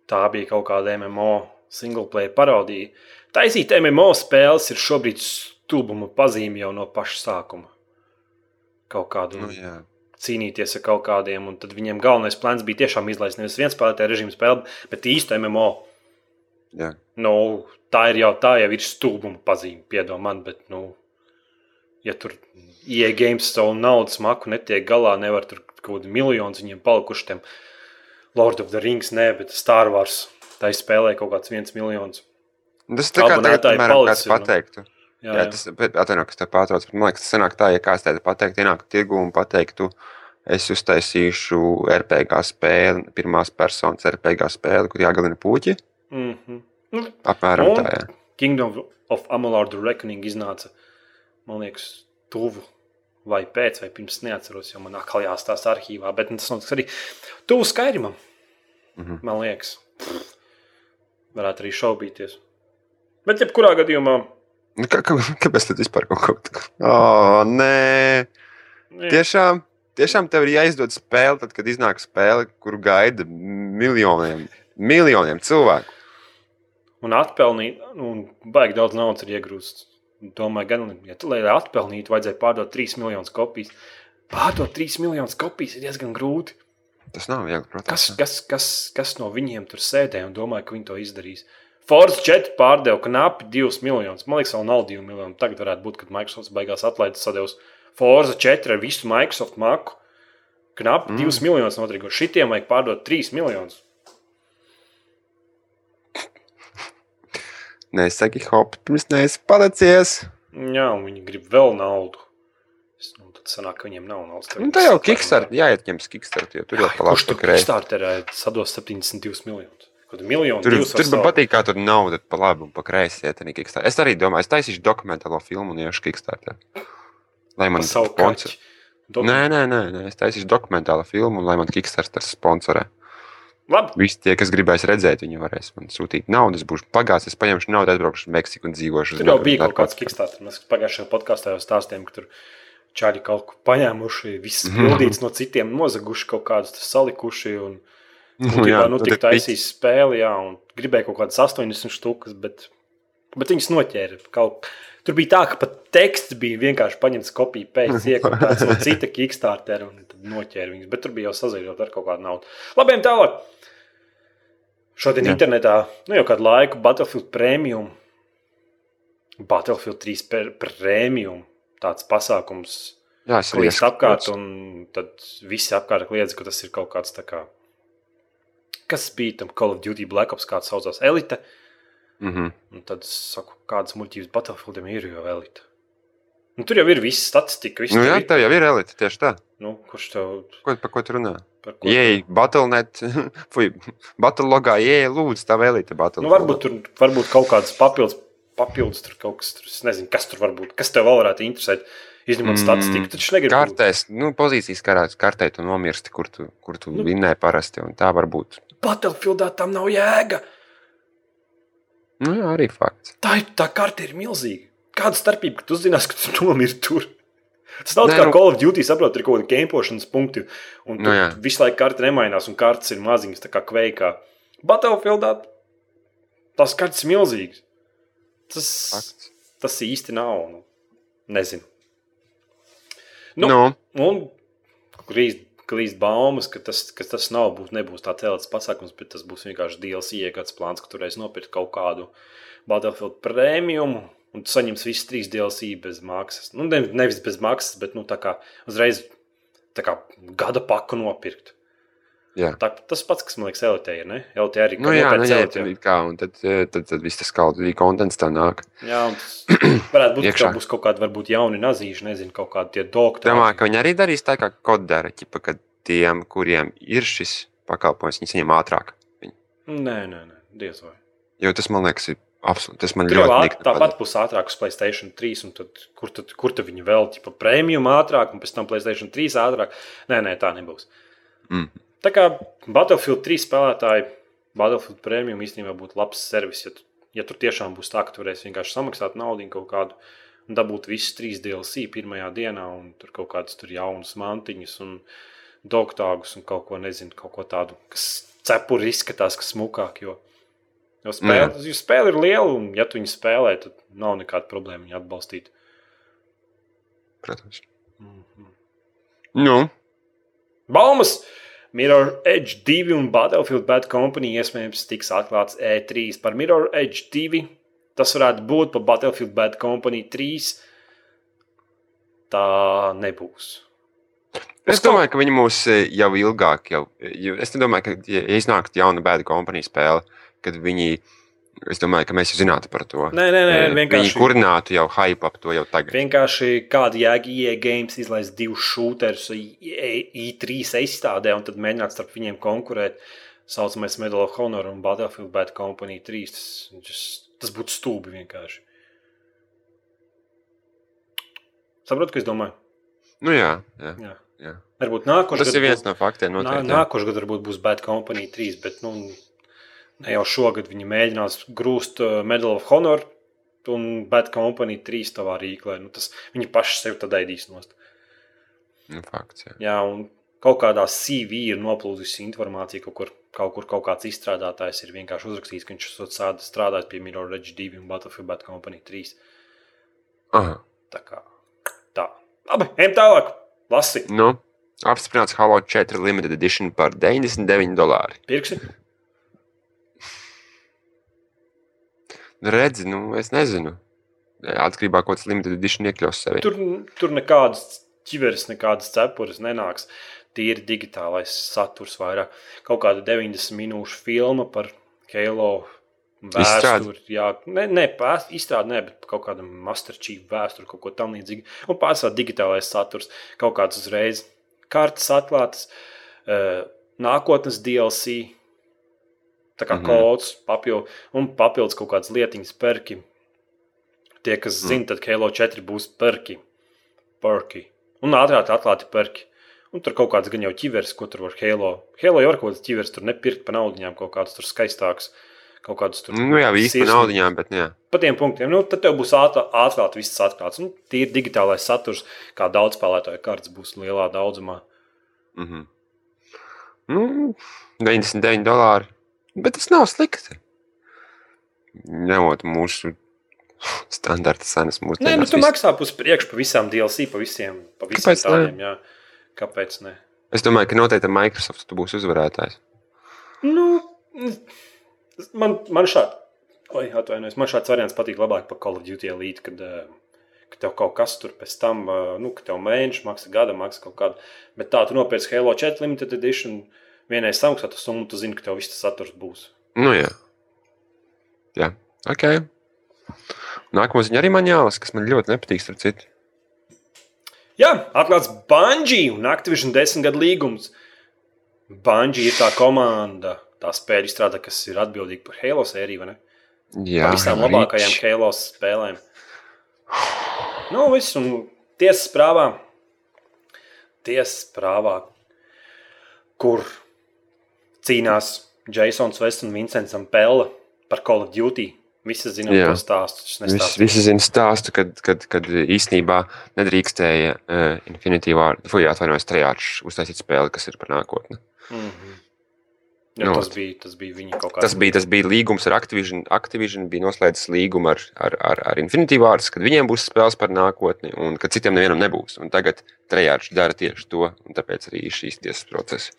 tā bija kaut kāda MMO single player parodija. Taisīt MMO spēles ir šobrīd stulbuma pazīme jau no paša sākuma. Kaut kādu Nu, jā. cīnīties ar kaut kādiem, un tad viņiem galvenais plāns bija tiešām izlaist nevis viens spēlētāju režīmu spēli, bet īstu MMO. Jā. Nu, tā ir jau tā, jau ir stulbuma pazīme, piedod man, bet, nu, ja tur IE games savu naudas maku netiek galā, nevar tur kaut kādi miljoni viņiem palikuši tiem Lord of the Rings, nē, bet Star Wars. Tā izspēlē kaut kāds viens miljons. Tas tā kā tagad, piemēram, kāds nu. pateiktu. Jā, Jā, jā. tas atvainojiet, kas te pārtrauc. bet Man liekas, tas sanāk tā, ja kāds tādu pateikt, ienāk tirgu un pateiktu, es uztaisīšu RPG spēli, pirmās personas RPG spēli, kur jāgalina puķi. Mm -hmm. nu, Apmēram Un- tā, jā. Kingdom of Amalur The Reckoning iznāca, man liekas, tuvu vai pēc, vai pirms neatceros, jo man atkal jāstāsta arhīvā, bet tas notiks arī tuvu Skyrimam, Mhm. man liekas. Varētu arī šaubīties. Bet, jebkurā gadījumā, Nu, kā, kā, kāpēc tad vispār kaut ko tādu? Oh, nē, jā, tiešām, tiešām tev ir jāizdod spēle, tad, kad iznāk spēle, kuru gaida miljoniem, miljoniem cilvēku. un atpelnīt, nu, un baigi daudz naudas ir iegrūsts. Domāju, gan, ja tu, lai atpelnītu, vajadzēja pārdot 3 miljonus kopijas. Pārdot 3 miljonus kopijas ir diezgan grūti. Tas nav viegli, protams. Kas, kas, kas, kas no viņiem tur sēdēja un domāja, ka viņi to izdarīs? Forza 4 pārdeva knapi 2 miljonus. Man liekas, vēl nav 2 miljoni. Tagad varētu būt, kad Microsoft beigās atlaides sadevs Forza 4 ar visu Microsoft maku. Knapi mm. 2 miljonus notrigo. Šitiem vajag pārdot 3 miljonus. Nesaki, hop, pirms neesi palicies. Jā, un viņi grib vēl naudu. Es, nu, tad sanāk, ka viņiem nav naudas. Nu, tā jau Kickstarter, jāietņems Kickstarter, jo tur jau Kurš palāks tur. Kickstarterē sados 72 miljonus? Kaut miljonu, Tur, tur man patīk, kā tur nauda pa labi un pa kreisi iet. Es arī domāju, es taisīšu dokumentālo filmu un iešu Kickstarter. Lai man savu. Dok- Nē, nē, nē, nē, es taisīšu dokumentālo filmu un lai man Kickstarter sponsorē. Labi, Visi tie, kas gribēs redzēt, viņi varēs man sūtīt naudu. Es būšu pagājis, es paņemšu naudu, aizbraukšu uz Meksiku un dzīvošu. Tur jau bija kaut kāds. Kickstarter. Mēs pagājušajā podkāstā jau stāstījām, ka tur čāļi kaut ko paņēmuši, viss Mhm. pildīts no citiem, nozaguši kaut kādus salikuši. Un, <laughs> Nu, un, jā, nu, tad tik ir taisīs spēli, jā, un gribēja kaut kādas 80 štukas, bet, bet viņas noķēra. Kaut, tur bija tā, ka pat teksts bija vienkārši paņemts kopija pēc <laughs> iekotāts no cita Kickstarter un tad noķēra viņas, bet tur bija jau sazaļot ar kaut kādu naudu. Labiem tālāk! Šodien Jā. internetā, nu jau kādu laiku, Battlefield Premium, Battlefield 3 per- Premium, tāds pasākums, Jā, es esmu apkārt, un tad visi apkārt kliedz, ka tas ir kaut kāds tā kā, kas bija tam Call of Duty Black Ops, kāds saucās Elite, Mm -hmm. un tad es saku, kādas muļķības Battlefieldam ir jau Elite. Nu, tur jau ir viss statistika, viss Nu, jā, tev jau ir elite tieši tā. Nu, kurš tev Ko, par ko tu runā? Ieej, Battlenet, <laughs> fuj, Battlelogā, ieej, lūdzu, tā elite Battle. Nu, varbūt tur varbūt kaut kādas papildus, papildus tur kaut kas, tur, es nezinu, kas tur var būt, kas tev vēl varētu interesēt. Izņemot Mm, statistiku, taču negribu. Kartēs, nu, pozīcijas karās, kartē tu nomirsti, kur tu, kur tu Nu. vinnēji parasti, un tā var būt. Battlefieldā tam nav jēga. Nu, jā, arī fakts. Tā, ir, tā karte ir milzīga. Kāda starpība, ka tu zinās, ka tu <laughs> nomirsti tur? Tas nav Nē, kā nu-. Call of Duty, saprot, ir kaut kādi kempošanas punkti. Un Nu, jā. visu laiku karte nemainās, un kartes ir maziņas, tā kā kveikā. Battlefieldā tas kartes ir milzīgs. Tas, fakts. tas īsti nav. Nu, nezinu. Nu, Nu, Un klīst, klīst baumas, ka tas, ka tas nav, būs, nebūs tāds cēlots pasākums, bet tas būs vienkārši DLC iegādes plāns, ka turēs nopirkt kaut kādu Battlefield prēmiju. Un tu saņemsi visas trīs DLC bez maksas. Nu, ne, nevis bez maksas, bet nu, tā kā uzreiz tā kā gada paku nopirkt. Jā. Tā, tas pats, kas man liekas, LT ir. Ne? LT arī Nu, jā, nu, jā, tad, kā, un tad, eh, tad, tad viss tas kāds kontents tā nāk. jā, un tas <clears throat> varētu būt, ka būs kaut kādi varbūt jauni nazīši, nezinu, kaut kādi tie doktori. Domāju, ka viņi arī darīs tā, kā kod dara, ķipa, ka tiem, kuriem ir šis pakalpojums, viņi saņem ātrāk. Nē, nē, nē, diez vai. Jo tas man liekas, ir absolūti. Tas man Tur ļoti nikni tāpat patīk. būs ātrāk uz Placēta 3, un tad, kur, tad, kur tad viņi vēl ir prēmiju ātrāk, un pēc tam Placēta 3 ātrāk. Nē, nē, tā nebūs. Mm. Tā kā Battlefield 3 spēlētāji, Battlefield prēmiju īstenībā būtu labs servis. Ja, tu, ja tur tiešām būs tā, ka tu varēsi vienkārši samaksāt naudu kaut kādu un dabūt visus trīs DLC pirmajā dienā, un tur kaut kādas tur jaunas mantiņas un doktāgus un kaut ko nezinu, kaut ko tādu, kas cepuri izskatās, kas smukāk. Jo, jo spēle, jo spēle ir liela, un ja tu viņu spēlē, tad nav nekāda problēma viņu atbalstīt. Protams. Mhm. Nu, Baumas! Mirror Edge 2 un Battlefield Bad Company iespējams tiks atklāts E3 par Mirror Edge 2. Tas varētu būt par Battlefield Bad Company 3. Tā nebūs. Es domāju, ka viņi mūs eh, jau ilgāk, jau, jo es nedomāju, ka, ja iznāktu jauna bēda kompānija spēle, kad viņi, es domāju, ka mēs jau zinātu par to. Nē, nē, nē vienkārši. Viņi kurinātu jau hype ap to jau tagad. Vienkārši kāda jēga IE games izlaist divus šūterus I3 izstādē un tad mēģināt starp viņiem konkurēt. Saucamais Medal of Honor un Battlefield Bad Company 3. Tas, tas, tas būtu stūbi vienkārši. Saprotu, ko es domāju? Nu jā, jā. Jā. jā. Varbūt nākošais Tas ir viens no faktiem. Nā, Noteikti, jā. nākošais gads varbūt būs Bad Company 3, bet nu, jau šogad viņi mēģinās grūst uh, Medal of Honor un Bad Company 3 tavā rīklē. Nu, tas viņi paši sev tad ēdīs nost. Nu, fakts, jā. Jā, un kaut kādā CV ir noplūdusi informācija, kaut kur, kaut kur kaut kāds izstrādātājs ir vienkārši uzrakstījis, ka viņš esot strādājis pie Mirror Edge 2 un Battlefield Bad Company 3. Aha. Tā kā tā. Labi, ejam tālāk. Lasi, Nu, apstiprināts Halo 4 Limited Edition par 99 dolāri. pirksi. Redzi, nu, es nezinu. Atkarībā no tā, kāds Limited Edition iekļaus sevi. Tur, tur nekādas ķiveres, nekādas cepures nenāks. Tīri digitālais saturs vairāk. Kaut kāda 90 minūšu filma par Halo vēsturi. Jā, ne, ne pēc, izstrāde, ne, bet kaut kāda masterchīva vēsture, kaut ko tam līdzīgu. Un pārsvarā digitālais saturs, kaut kāds uzreiz kartes atklātas, eh, nākotnes DLC. Tā kā mm. -hmm. kods, papildu, un papildus kaut kādas lietiņas, perki. Tie, kas Mm. zina, tad Halo 4 būs perki. perki. Un ātrāk atklāti perki. Un tur kaut kāds gan jau ķivers, ko tur var Halo. Halo jau ir kaut kāds ķivers, tur nepirkt pa naudiņām, kaut kāds tur skaistāks. Kaut kāds tur Nu, jā, īsti sirsnīgs. naudiņām, bet jā. Pa tiem punktiem, nu, tad tev būs ātrāk viss atklāts. Nu, Tīri digitālais saturs, kā daudz spēlētāju kārtas būs lielā daudzumā. Mhm. Nu, 99 dolāri. Bet tas nav slikti. Ņemot mūsu standarta cenas, mūsu Nē, nu, tu maksā pus priekšu pa visām DLC, pa visiem, pa visiem Kāpēc ne? tādiem. Jā. Kāpēc ne? Es domāju, ka noteikti Microsoft tu būsi uzvarētājs. Nu, man, man šādi, oi, atvainojos, man šāds variants patīk labāk par Call of Duty Elite, kad, eh, kad tev kaut kas tur pēc tam, eh, nu, ka tev mēnesis maksā gada, maksā kaut kādu. Bet tā, tu nopērci Halo 4 Limited Edition, vienai samaksā tu summu, tu zini, ka tev viss tas saturs būs. Nu, jā. Jā, ok. Nākamā ziņa arī man jālasa, kas man ļoti nepatīk, starp citu. Jā, atklāts Banģija un Activision desmit gadu līgums. Banģija ir tā komanda, tā spēļu izstrāde, kas ir atbildīga par Halo sēriju, vai ne? Jā, Par visām labākajām Halo spēlēm. Nu, viss, un tiesas prāvā, tiesas prāvā, kur cīnās Jasons Vests un Vincents Pella par Call of Duty. Visi zinām Jā. to stāstu. Visi, visi zina stāstu, kad, kad, kad īstenībā nedrīkstēja uh, Infinity War, vai atvainojos, Trejāčs uztaisīt spēli, kas ir par nākotni. Mhm. Jā, Nu, tas, bija, tas bija viņa kaut kāds. Tas bija, tas bija līgums ar Activision. Activision bija noslēdzis līgumu ar, ar, ar, ar Infinity War, kad viņiem būs spēles par nākotni, un kad citiem nevienam nebūs. Un tagad Trejāčs dara tieši to, un tāpēc arī šīs tiesas procesi.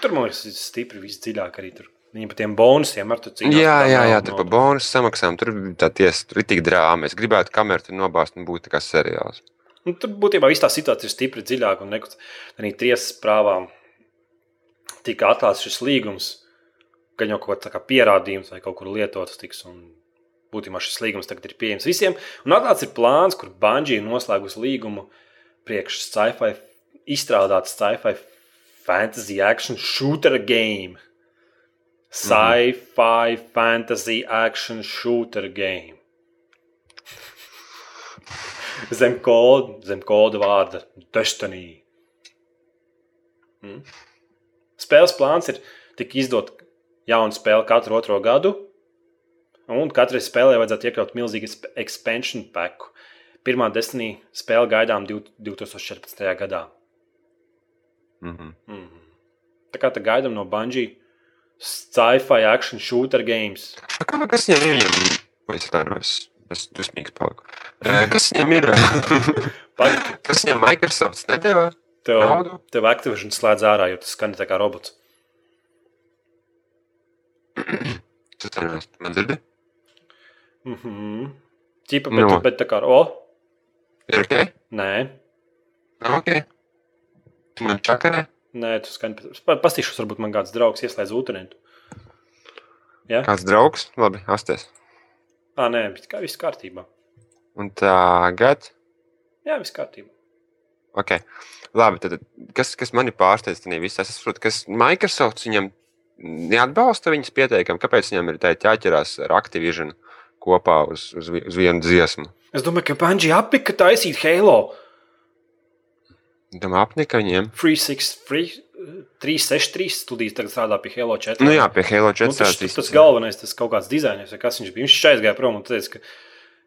Tur man liekas, ir stipri visdziļāk arī tur. Viņi par tiem bonusiem ar to cīnās. Jā, jā, jā, tur par bonusu samaksām, tur tā tiesa, tur ir tik drāma. Es gribētu kameru tur nobāzt un būt tā kā seriāls. Nu, tur būtībā viss tā situācija ir stipri dziļāka. Un nekus, arī tiesas prāvā tika atklāts šis līgums, gan jau kaut kā pierādījums vai kaut kur lietots tiks. Un būtībā šis līgums tagad ir pieejams visiem. Un atklāts ir plāns, kur Banģija ir noslēgusi līgumu priekš sci-fi, izstrādāts sci-fi fantasy action shooter game. Sci-fi fantasy action shooter game. <laughs> Zem koda, zem koda vārda Destiny. Mm. Spēles plāns ir tik izdot jaunu spēli katru otro gadu, un katrai spēlē vajadzētu iekļaut milzīgu exp- expansion paku. Pirmā Destiny spēle gaidām div- 2014. gadā. Mhm. Mm. Tā kā tā gaidām no Bungie sci-fi action shooter games. Kā, kas viņam ir? Vai es atvainojos, es dusmīgs paliku. Kas viņam ir? <laughs> Kas viņam Microsoft nedēvā? Tev, Naudu? tev Activision slēdz ārā, jo tas skan tā kā robots. <clears throat> Tu atvainojos, man dzirdi? Mm -hmm. Ķipa, bet, no. bet tā kā, o, Ir ok? nē, Nav ok. Man čakarē. Nē, tu pa- Pastīšos, varbūt man kāds draugs ieslēdz ūteni. Ja? Kāds draugs? Labi, asties. Ā, nē, bet kā viss kārtībā. Un tagad. Jā, viss kārtībā. Okay. Labi, tad, kas, kas man ir pārsteigts, tas visā es saprotu, kas Microsoft viņam neatbalsta viņas pieteikumu. Kāpēc viņam ir teikt jāķerās ar Activision kopā uz, uz, uz vienu dziesmu? Es domāju, ka Banģija apnika taisīt Halo. Tam apnika viņiem. Free 6, free, eh, 363 studijas tagad strādā pie Halo 4. Nu jā, pie Halo 4. Nu, tas, tas, tas galvenais, tas kaut kāds dizainers, kas viņš bija. Viņš aizgāja prom un teica, ka,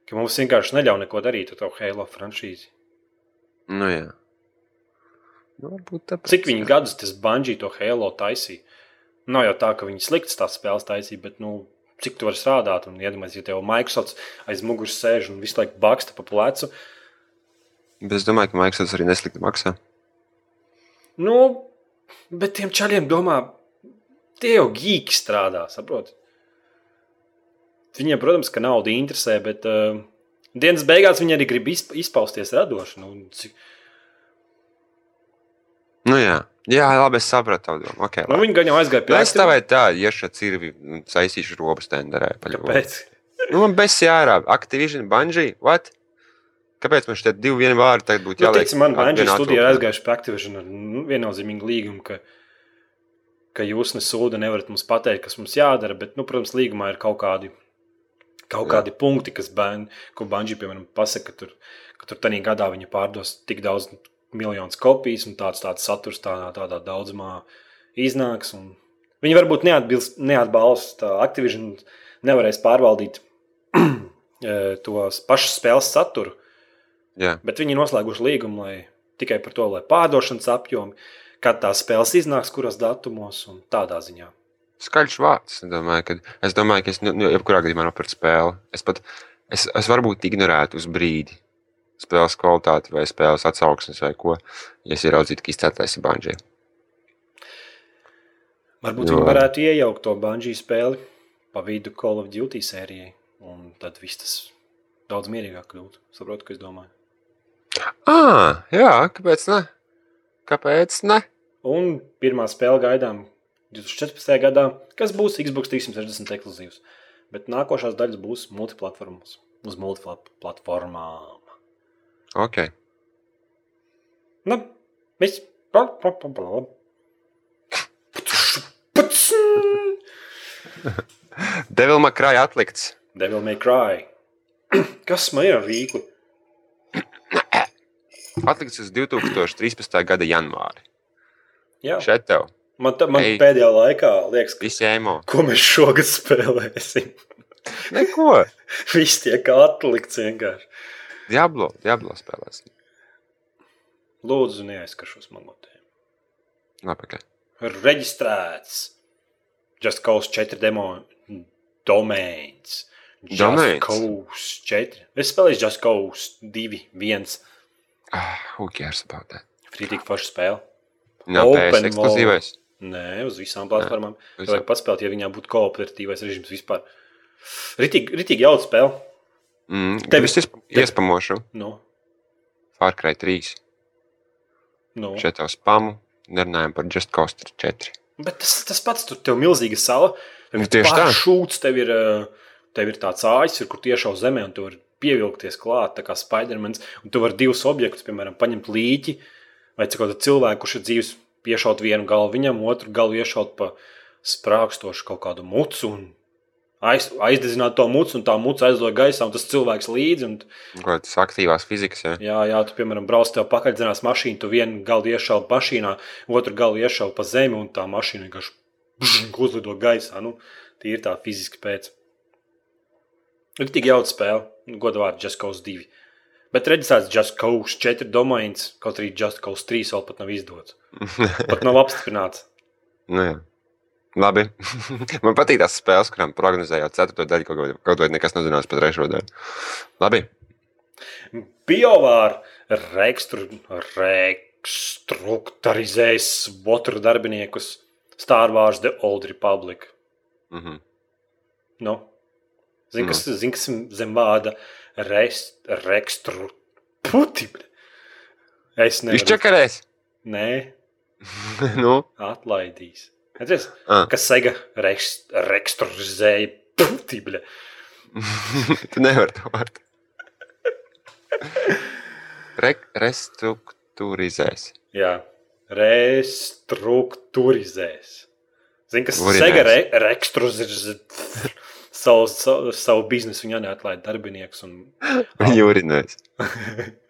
ka mums vienkārši neļauj neko darīt ar to Halo franšīzi. Nu jā. Nu, tāpēc. Cik viņi gadus tas Banģija to Halo taisīja? Nav jau tā, ka viņi sliktas tās spēles taisīja, bet nu, cik tu vari strādāt. Un iedomājieties, ja tev Microsoft aiz muguras sēž un visu laiku baksta pa plecu. Bet es domāju, ka Microsoft arī neslikti maksā. Nu, bet tiem čaļiem domā, tie jau gīki strādā, saprot? Viņiem, protams, ka nauda interesē, bet uh, dienas beigās viņi arī grib izp izpausties radoši. Nu, cik, Nu jā, jā labi, es sapratu. Okay, nu, labi. viņi gan jau aizgāja pie Nu, es stāvēju tā, ja šeit cirvi saistīšu robus tenderē. Kāpēc? Nu, man bez jārā. Activision, Bungie, what? Kāpēc man šeit divi vieni vārdi tagad būtu Nu, jāliek? teiksim, man vienā studijā aizgājuši pie Activision ar nu, viennozīmīgu līgumu, ka, ka jūs nesūda nevarat mums pateikt, kas mums jādara, bet, nu, protams, līgumā ir kaut kādi, kaut kādi punkti, kas bērni, ko Banģija, piemēram, pasaka, ka tur, ka tur tanī gadā viņi pārdos tik daudz miljonus kopijas un tāds, tāds saturs tādā, tādā daudzumā iznāks. Viņi varbūt neatbilst, neatbalsta Activision, nevarēs pārvaldīt <clears throat> eh, tos pašus spēles saturu. Jā, Bet viņi ir noslēguši līgumu lai, tikai par to, lai pārdošanas apjomi, kad tās spēles iznāks, kuros datumos un tādā ziņā. Skaļš vārds. Es domāju, ka es, domāju, ka es nu, nu, jebkurā gadījumā nopirku spēli. Es pat, es, es varbūt ignorētu uz brīdi spēles kvalitāti vai spēles atsauksmes vai ko, ja es ieraudzītu, ka izcēlēs ir Bungie. Varbūt Jo. viņi varētu iejaukt to Banģiju spēli pa vidu Call of Duty sērijai, un tad viss tas daudz mierīgāk kļūtu. Saprotu, ko es domāju. Ah, jā, kāpēc ne? Kāpēc ne? Un pirmā spēle gaidām 2014. gadā, kas būs Xbox 360 ekskluzīvs. Bet nākošās daļas būs multiplatformas, uz multiplatformām. Ok. Nu, viss. <laughs> Devil Makrāja atlikts. Devil may cry. <clears throat> Kas man ir rīku? Atlikts uz 2013. gada janvāri. Jā, Šeit tev man, ta, man Ei. pēdējā laikā liekas, ka, ko mēs šogad spēlēsim. <laughs> Neko. <laughs> Viss tiek atlikts vienkārši. Diablo, Diablo spēlēs. Lūdzu, neaizskaršos man no tiem. Labi, okay. Reģistrēts. Just Cause 4 demo domains. Just Domains? Cause 4. Es spēlēju Just Cause 2, 1. ah, who cares about that? Frītīgi forša spēle. Nav PS ekskluzīvais. Nē, uz visām platformām. Visām. Vajag paspēlēt, ja viņā būtu kooperatīvais režīms vispār. Ritīgi, ritīgi jauka spēle. Mm, Tev- Tev es iespamošu Nu, Far Cry 3. nu. Šeit tev spamu. Nerunājam par Just Cause 4. Bet tas, tas pats, tur ir milzīga sala. Tev ir tieši tā. šūts, tev ir, eh, tev ir tāds āķis, kur tieši uz zemē, un tu vari pievilkties klāt, tā kā Spidermans. Un tu vari divus objektus, piemēram, paņemt līķi, vai kādu cilvēku, kurš ir dzīves, piešaut vienu galu viņam, otru galu iešaut pa sprākstošu kaut kādu mucu. Un aiz, aizdedzināt to mucu, un tā muca aizdoda gaisā, un tas cilvēks līdzi. Un, Ko tas aktīvās fizikas, jā. Jā, jā, tu, piemēram, brauc tev pakaļdzinās mašīnu, tu vienu galu iešaubi mašīnā, otru galu iešaubi pa zemi, un tā mašīna vienkārši uzlido gaisā. Nu, ir tā fiziski pēc. Ir tik jauka spēle, Just Cause 2. Bet reģistrēts Just Cause 4 domains, kaut arī Just Cause 3 vēl pat nav izdots. <laughs> Pat nav apstiprināts. Nu, jā. Labi. <laughs> Man patīk tās spēles, kurām prognozējot ceturto daļu, kaut, vai- kaut vai nekas nezinās par trešo daļu. Labi. Biovāra rekstru, restrukturizēs otru darbiniekus Star Wars The Old Republic. Mhm. Nu, Zini, kas, zin, kas zem vārda rekstru. Puti! Es nevaru. Izčakarēs. Nē, <laughs> nu, Atlaidīs. Redz, ah, kas Sega reks- rekstruizēja tibļa. <laughs> tu nevari to vārdu. <laughs> Re restruktūrizēs. Jā, restruktūrizēs. Zini, kas Urinēs. Sega re rekstruizēja savu, savu, savu biznesu, viņa neatlaida darbiniekus un <laughs> Jūrinēs. <laughs>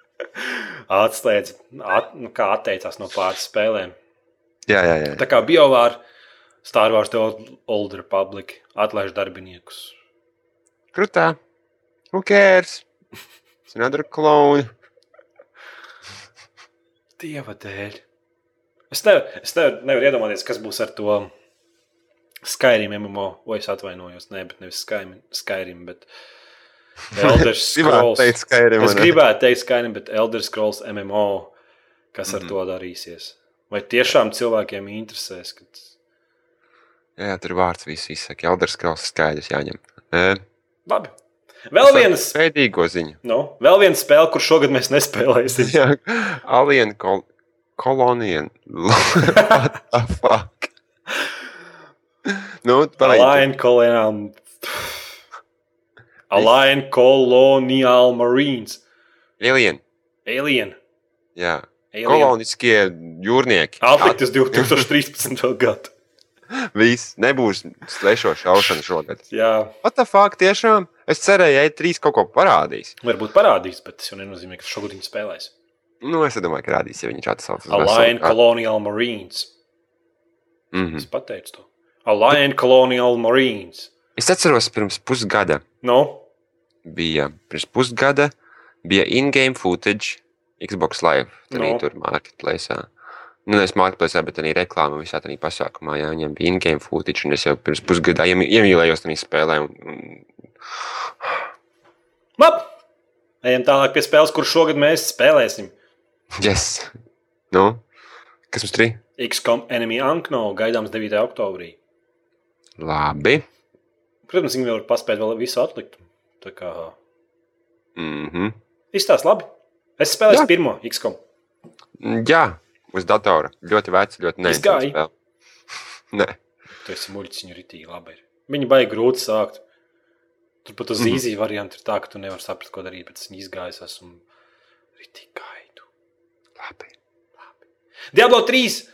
atslēdz, at, nu, kā atteicās no pāris spēlēm. Jā, jā, jā. Tā kā BioVār, Star Wars The Old Republic atlaiž darbiniekus. Krutā. Who cares? It's another clone. Dieva dēļ. Es, nevar, es nevar, nevaru iedomāties, kas būs ar to Skyrim MMO. O, es atvainojos, ne, bet nevis Skyrim, Skyrim bet <laughs> Elder Scrolls. teikt Skyrim, es vai gribētu teikt Skyrim, bet Elder Scrolls MMO, kas ar Mhm. to darīsies. Vai tiešām cilvēkiem interesēs? Kad... Jā, tur vārds viss izsaka. Elders Krauss skaidrs jāņem. E, Labi. Vēl vienas, Pēdīgo ziņu. nu, vēl viena spēle, kur šogad mēs nespēlēsim. <laughs> Jā, Alien kol kolonija. <laughs> What the fuck? Nu. Align Colonial. Align Colonial Marines. Alien. Alien. Jā. Alien. Koloniskie jūrnieki. Atliktas 2013. gadu. Viss nebūs slēšo šaušana šogad. Jā, What the fuck, tiešām? Es cerēju, ka E3 kaut ko parādīs. varbūt parādīs, bet tas jau nenozīmē, ka šogad viņi spēlēs. Nu, es domāju, ka rādīs, ja sauc. uz Align Colonial Marines. Mhm. Es pateicu to. Align Colonial Marines. Es atceros, pirms pusgada Nu, bija, pirms pusgada bija in-game footage Xbox Live. Tā No. no. tur marketplace. Nu, nevis marketplace, bet arī reklāma visā tajā pasākumā. Jā, viņam bija in-game footage, un es jau pirms pusgada iemī- iemīlējos tajā spēlē. Un, un... labi. Ejam tālāk pie spēles, kur šogad mēs spēlēsim. Yes! Nu, kas mums tur ir? XCOM Enemy Unkno gaidāms 9. oktobrī. Labi. Protams, viņi var paspēt vēl visu atlikt. Tā kā Mm -hmm. izstāsta labi. Es spēlēju Jā. pirmo XCOM. Jā, uz datora. Ļoti vecs, ļoti neizsmeļams. <laughs> Nē, Tu esi muļķis, viņa ritīgi labi ir. Viņa baigi grūti sākt. Turpat uz Mhm. īzī variantu ir tā, ka tu nevari saprast, ko darīt, bet es viņu izgājis esmu ritīgi gaidu. labi. Diablo 3!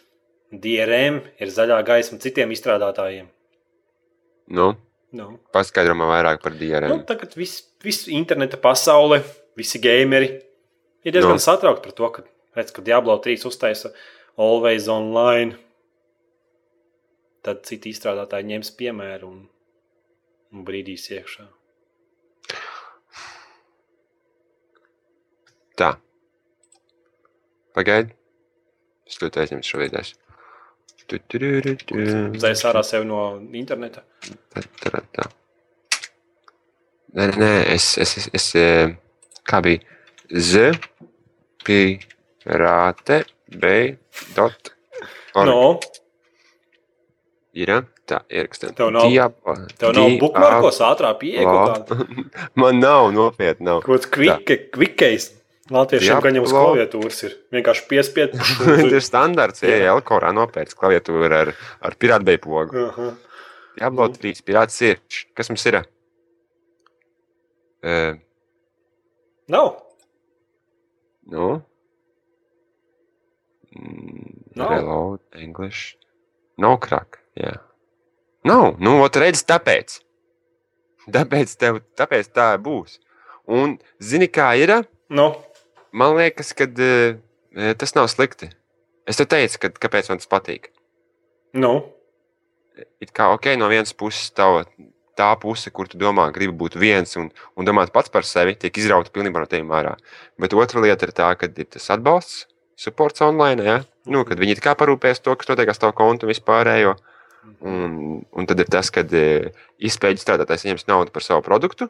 DRM ir zaļā gaisma citiem izstrādātājiem. Nu, Nu, paskaidro man vairāk par nu, DRM. tagad viss vis interneta pasaule, visi gameri ir diezgan Nu. satraukti par to, ka, redz, ka Diablo 3 uztaisa Always Online. Tad citi izstrādātāji ņems piemēru un, un brīdīs iekšā. Tā. Pagaidi. Es ļoti aizņemtu šo vidēs. Zais ārā sevi no interneta. Tā, tā. Nē, nē, nē, es, es, es, es eh, kā bija? Z, pirāte, B, dot. org. No, Ir, tā, ierakstām. Tev nav- Diabo- tev nav bookmarkos ātrā pieeja. <laughs> Man nav nopietni. Nav. Kaut kāds kvikais. Latviešiem, Diablo. ka viņam uz klaviatūras ir vienkārši piespiest. <laughs> Tas ir standarts. Jā. Jā, Elkorā nopērts klaviatūru ar, ar pirātbeju pogu. Aha. Diablo Nu. 3, pirāts ir. Kas mums ir? Uh, Nav. nu? Mm, Nav. Reload, English. Nav krak. Jā. Nav. Nu, ot redz, tāpēc. Tāpēc, tev, tāpēc tā būs. Un zini, kā ir? Nu, Man liekas, ka uh, tas nav slikti. Es te teicu, ka, kāpēc man tas patīk. nu. it kā ok, no vienas puses tava, tā puse, kur tu domā, gribi būt viens un, un domāt pats par sevi, tiek izrauta pilnībā no tevis ārā. Bet otra lieta ir tā, ka ir tas atbalsts, supports online, ja? nu, kad viņi kā parūpēs to, kas notiek ar tavu kontu un vispārējo. Un, un tad ir tas, kad e, izpēļu strādātājs saņems naudu par savu produktu,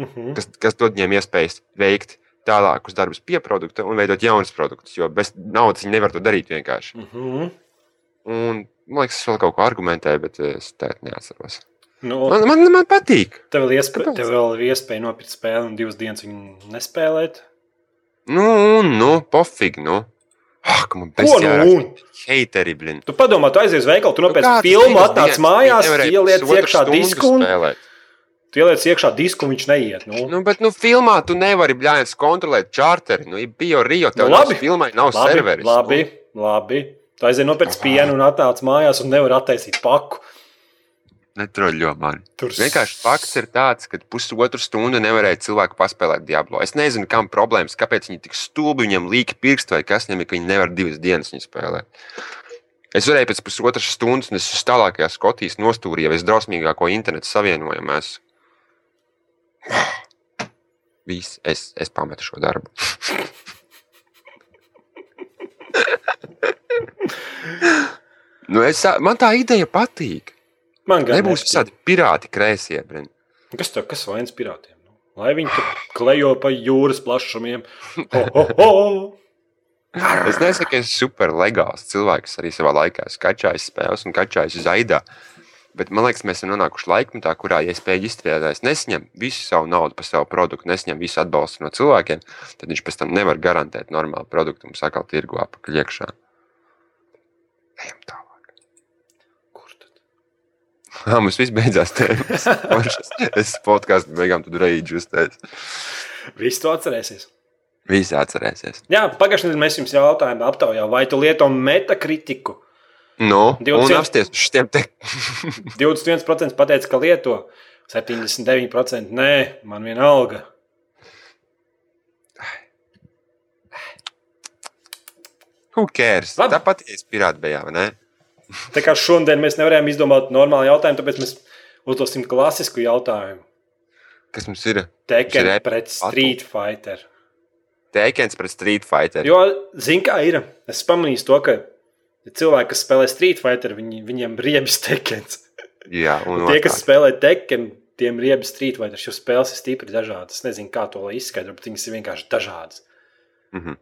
Mhm. kas, kas dod viņiem iespējas veikt tālākus darbus pie produkta un veidot jaunus produktus, jo bez naudas viņi nevar to darīt vienkārši. Mhm. Un, man liekas, es vēl kaut ko argumentēju, bet es tā neatceros. Nu, Man, man, man patīk. tev, vēl Kāpēc? tev vēl ir iespēja nopirkt spēli un divas dienas viņu nespēlēt. Nu, nu, pofīgi. Nu. Ah, ka man Ko bestiāri nu? heiteri, blin. Tu padomā, tu aizies uz veikalu, tu nopērci Kādas filmu, atnāc mājās, ieliec iekšā disku un spēlēt. Tu ieliec iekšā disku viņš neiet. Nu. Nu, bet, nu, filmā tu nevari, bļāņas, kontrolēt čārteri. Nu, bio Rio, tev Nu, labi. filmai, nav Labi, serveris. labi, labi. Tu aizies nopērci pienu un atnāc mājās un nevar attaisīt paku. Netroļo man. Tur Vienkārši fakts ir tāds, ka pusotru stundu nevarēja cilvēku paspēlēt Diablo. Es nezinu, kam problēmas, kāpēc viņi tik stulbi, viņam līka pirksti vai kas viņam ir, ka viņi nevar divas dienas viņu spēlēt. Es varēju pēc pusotras stundas, un es esmu tālākajā Skotijas nostūrī, jau es drausmīgāko internetu savienojumu esmu. Viss, es, es pametu šo darbu. nu es, man tā ideja patīk. Man gan Nebūs visādi pirāti kreisie. brin. Kas tev kas vainas pirātiem? Nu? Lai viņi tur klejo pa jūras plašumiem. Ho, ho, ho! Es nesaku, ka esmu super legāls cilvēks arī savā laikā. Es kačāju spēles un kačāju zaidā. Bet man liekas, mēs esam nonākuši laikmetā, kurā, ja spēļu izstrādājs nesaņem visu savu naudu par savu produktu, nesaņem visu atbalstu no cilvēkiem, tad viņš pēc tam nevar garantēt normālu produktu un sakal tirgu apakaļ iekšā. Ejam tālāk. Kur tad? Ā, mums viss beidzās es podkāstu beigām tad reidžu uzteicu. Viss to atcerēsies. Visi atcerēsies. Jā, pagājušajā nedēļā mēs jums jautājām, aptaujā, vai tu lieto metakritiku. Nu, un 20. apsties uz šiem te <laughs> 21% pateica, ka lieto, 79% nē, man vienalga. Who cares? Labi. Tāpat ir pirāta bijā, vai ne? Tā kā šodien mēs nevarējām izdomāt normālu jautājumu, tāpēc mēs uzdosim klasisku jautājumu. Kas mums ir? Tekken Mums ir pret Street Fighter. Teikens pret Street Fighter. Jo, zini, kā ir? Es pamanīju to, ka ja cilvēki, kas spēlē Street Fighter, viņi, viņiem riebjas Tekkens. Jā, un <laughs> Tie, kas spēlē Tekken, tiem riebjas Street Fighter. Jo spēles ir stipri dažādas. Es nezinu, kā to lai izskaidro, bet viņas ir vienkārši dažādas. Mhm.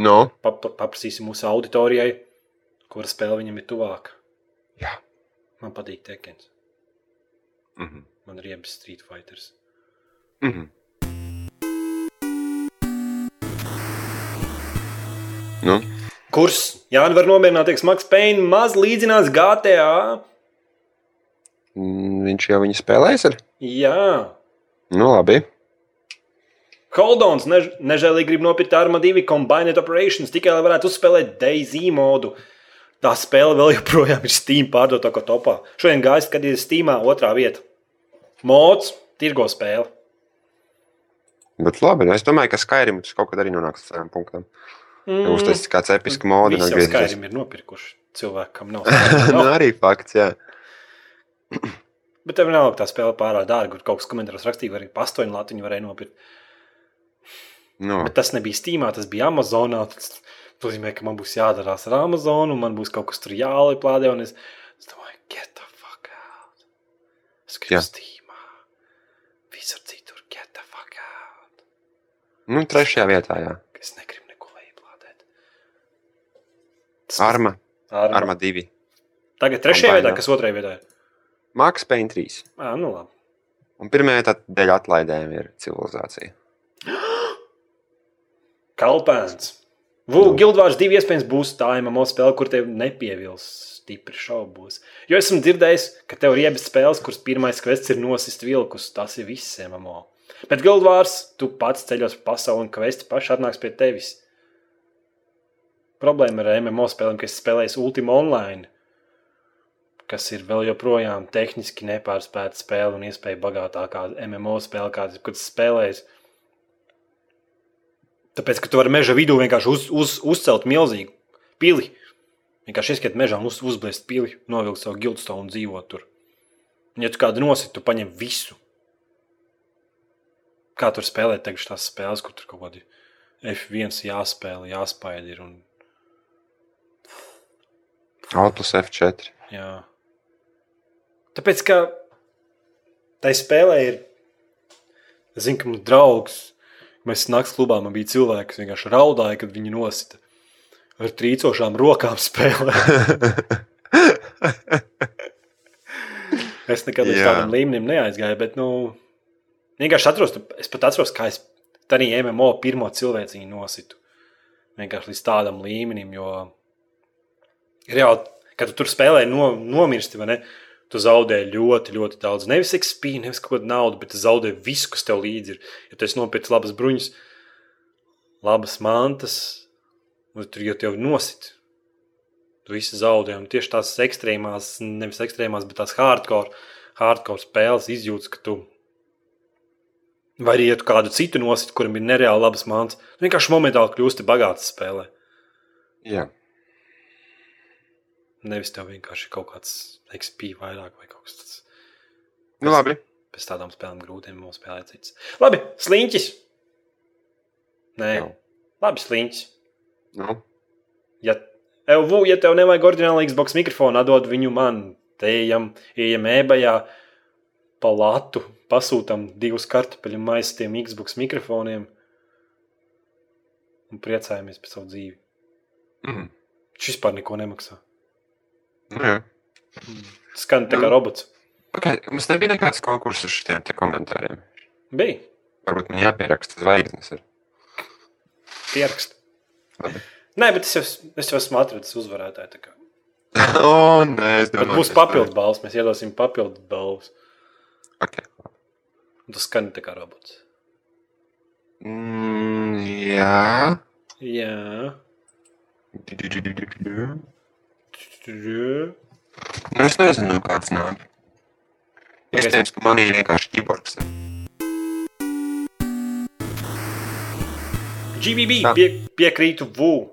Nu, Pa, pa, paprasīsim mūsu auditorijai, kura spēle viņam ir tuvāka. Jā. Man patīk Tekkens. mhm. Man ir riebjas Street Fighters. Mhm. Nu, Kurs Jānis var nomierināties, Maks Payne maz līdzinās GTA. mm, viņš jau viņu spēlēs ar? Jā, Nu, labi. Holdons než, nežēlīgi grib nopirkt Arma 2 Combined Operations tikai lai varētu uzspēlēt DayZ modu. Tā spēle vēl joprojām ir Steam pārdotākā topā. Šodien gājas, kad ir Steamā otrā vieta. Mods, tirgo spēle. Bet labi, nu, es domāju, ka Skyrim tas kaut kad arī nonāks līdz tam punktam. Mm. Būs tas kāds episks mods, Visi un jau. Skyrim ir nopirkuši cilvēkam nav. <laughs> nu, nav. arī fakts, jā. <clears throat> Bet tev nav tā spēle pārāk dārga. Kur kaut kas komentāros rakstīja, arī pastoņu latiņu varēja nopirkt. Nu, Bet tas nebija Steamā, tas bija Amazonā. Tas nozīmē, ka man būs jādarās ar Amazonu, un man būs kaut kas tur jāliplādē. un Es, es domāju, get the fuck out. Es gribu Jā. Steamā. Visur citur, get the fuck out. nu, trešajā vietā, jā. Es negribu neko lejuplādēt. Arma, Arma. Arma 2. Tagad trešajā vietā, kas otrajā vietā ir? Max Payne 3. Ah, nu labi. Un vietā dēļ atlaidēm ir civilizācija. <gasps> Kalpēns. Vū, Gildvārs divi iespējams būs tā MMO spēle, kur tev nepievils stipri šaubos. Jo esmu dzirdējis, ka tev ir iebis spēles, kuras pirmais kvests ir nosist vilkus. Tas ir viss MMO. Bet Gildvārs, tu pats ceļos pa pasauli un kvesti paši atnāks pie tevis. Problēma ar MMO spēlēm, ka es spēlēju Ultima Online, kas ir vēl joprojām tehniski nepārspēta spēle un iespēja bagātākā MMO spēle, kādas ir spēlējis. Tāpēc, ka tu vari meža vidū vienkārši uz, uz, uzcelt milzīgu pili. Vienkārši ieskriet mežā, uz, uzblēst pili, novilkt savu gildstonu un dzīvot tur. Un, ja tu kādu nosit, tu paņem visu. Kā tur spēlēt tagad tās spēles, kur tur kaut kādi F1 jāspēlē, jāspaida ir. Un, Alt plus F4. jā. Tāpēc, ka tai spēlē ir, es zinu, ka mums draugs, mēs naktas klubā man bija cilvēki, kas vienkārši raudāja, kad viņi nosita ar trīcošām rokām <laughs> spēlē. es nekad līdz tādam līmenim neaizgāju, bet, nu, vienkārši atceros, es pat atceros, kā es tādā MMO pirmo cilvēciņu nositu. vienkārši līdz tādam līmenim, jo reāli, kad tu tur spēlē, no, nomirsti? Tu zaudē ļoti, ļoti daudz. Nevis XP, nevis kaut kādu naudu, bet tu zaudē visu, kas tev līdzi ir. Ja tu nopircis labas bruņas, labas mantas, un tur jau tev nosit. Tu visu zaudē. Un tieši tās ekstrēmās, nevis ekstrēmās, bet tās hardcore, hardcore spēles izjūtas, ka tu Vai arī, ja tu kādu citu nosit, kuram ir nereāli labas tu vienkārši momentāli kļūsti bagāts spēlē. Jā. Nevis tev vienkārši kaut kāds XP vairāk vai kaut kas tāds. Nu, labi. Pēc tādām spēlēm grūtiem vēl spēlēt citas. Labi, sliņķis. Nē, Nav. labi, sliņķis. Nu, Ja, Evu, ja tev nevajag oriģinālu Xbox mikrofonu, atdod viņu man. Te ejam, ejam ebajā pa latu, pasūtam divus kartupeļu maisus tiem Xbox mikrofoniem un priecājamies par savu dzīvi. mm. Šis vispār neko nemaksā. Nu. Skan tā kā Nu. robots. Okay, mums nebija nekāds konkurss ar šiem komentāriem. Bija Varbūt man jāpieraksta zvaigznes. Ir. pieraksts. Labi. Nē, bet es jau, es jau esmu atradzis uzvarētāju. <laughs> o, nē, es Bet domāju, būs papildu balvas, mēs iedosim papildu balvas. Okay. Tas skan tā kā robots. Mm, jā. Jā. Nu, es nezinu, kāds nāk. Iespējams, ka man ir vienkārši ķiborgs. GBB pie, piekrītu VU.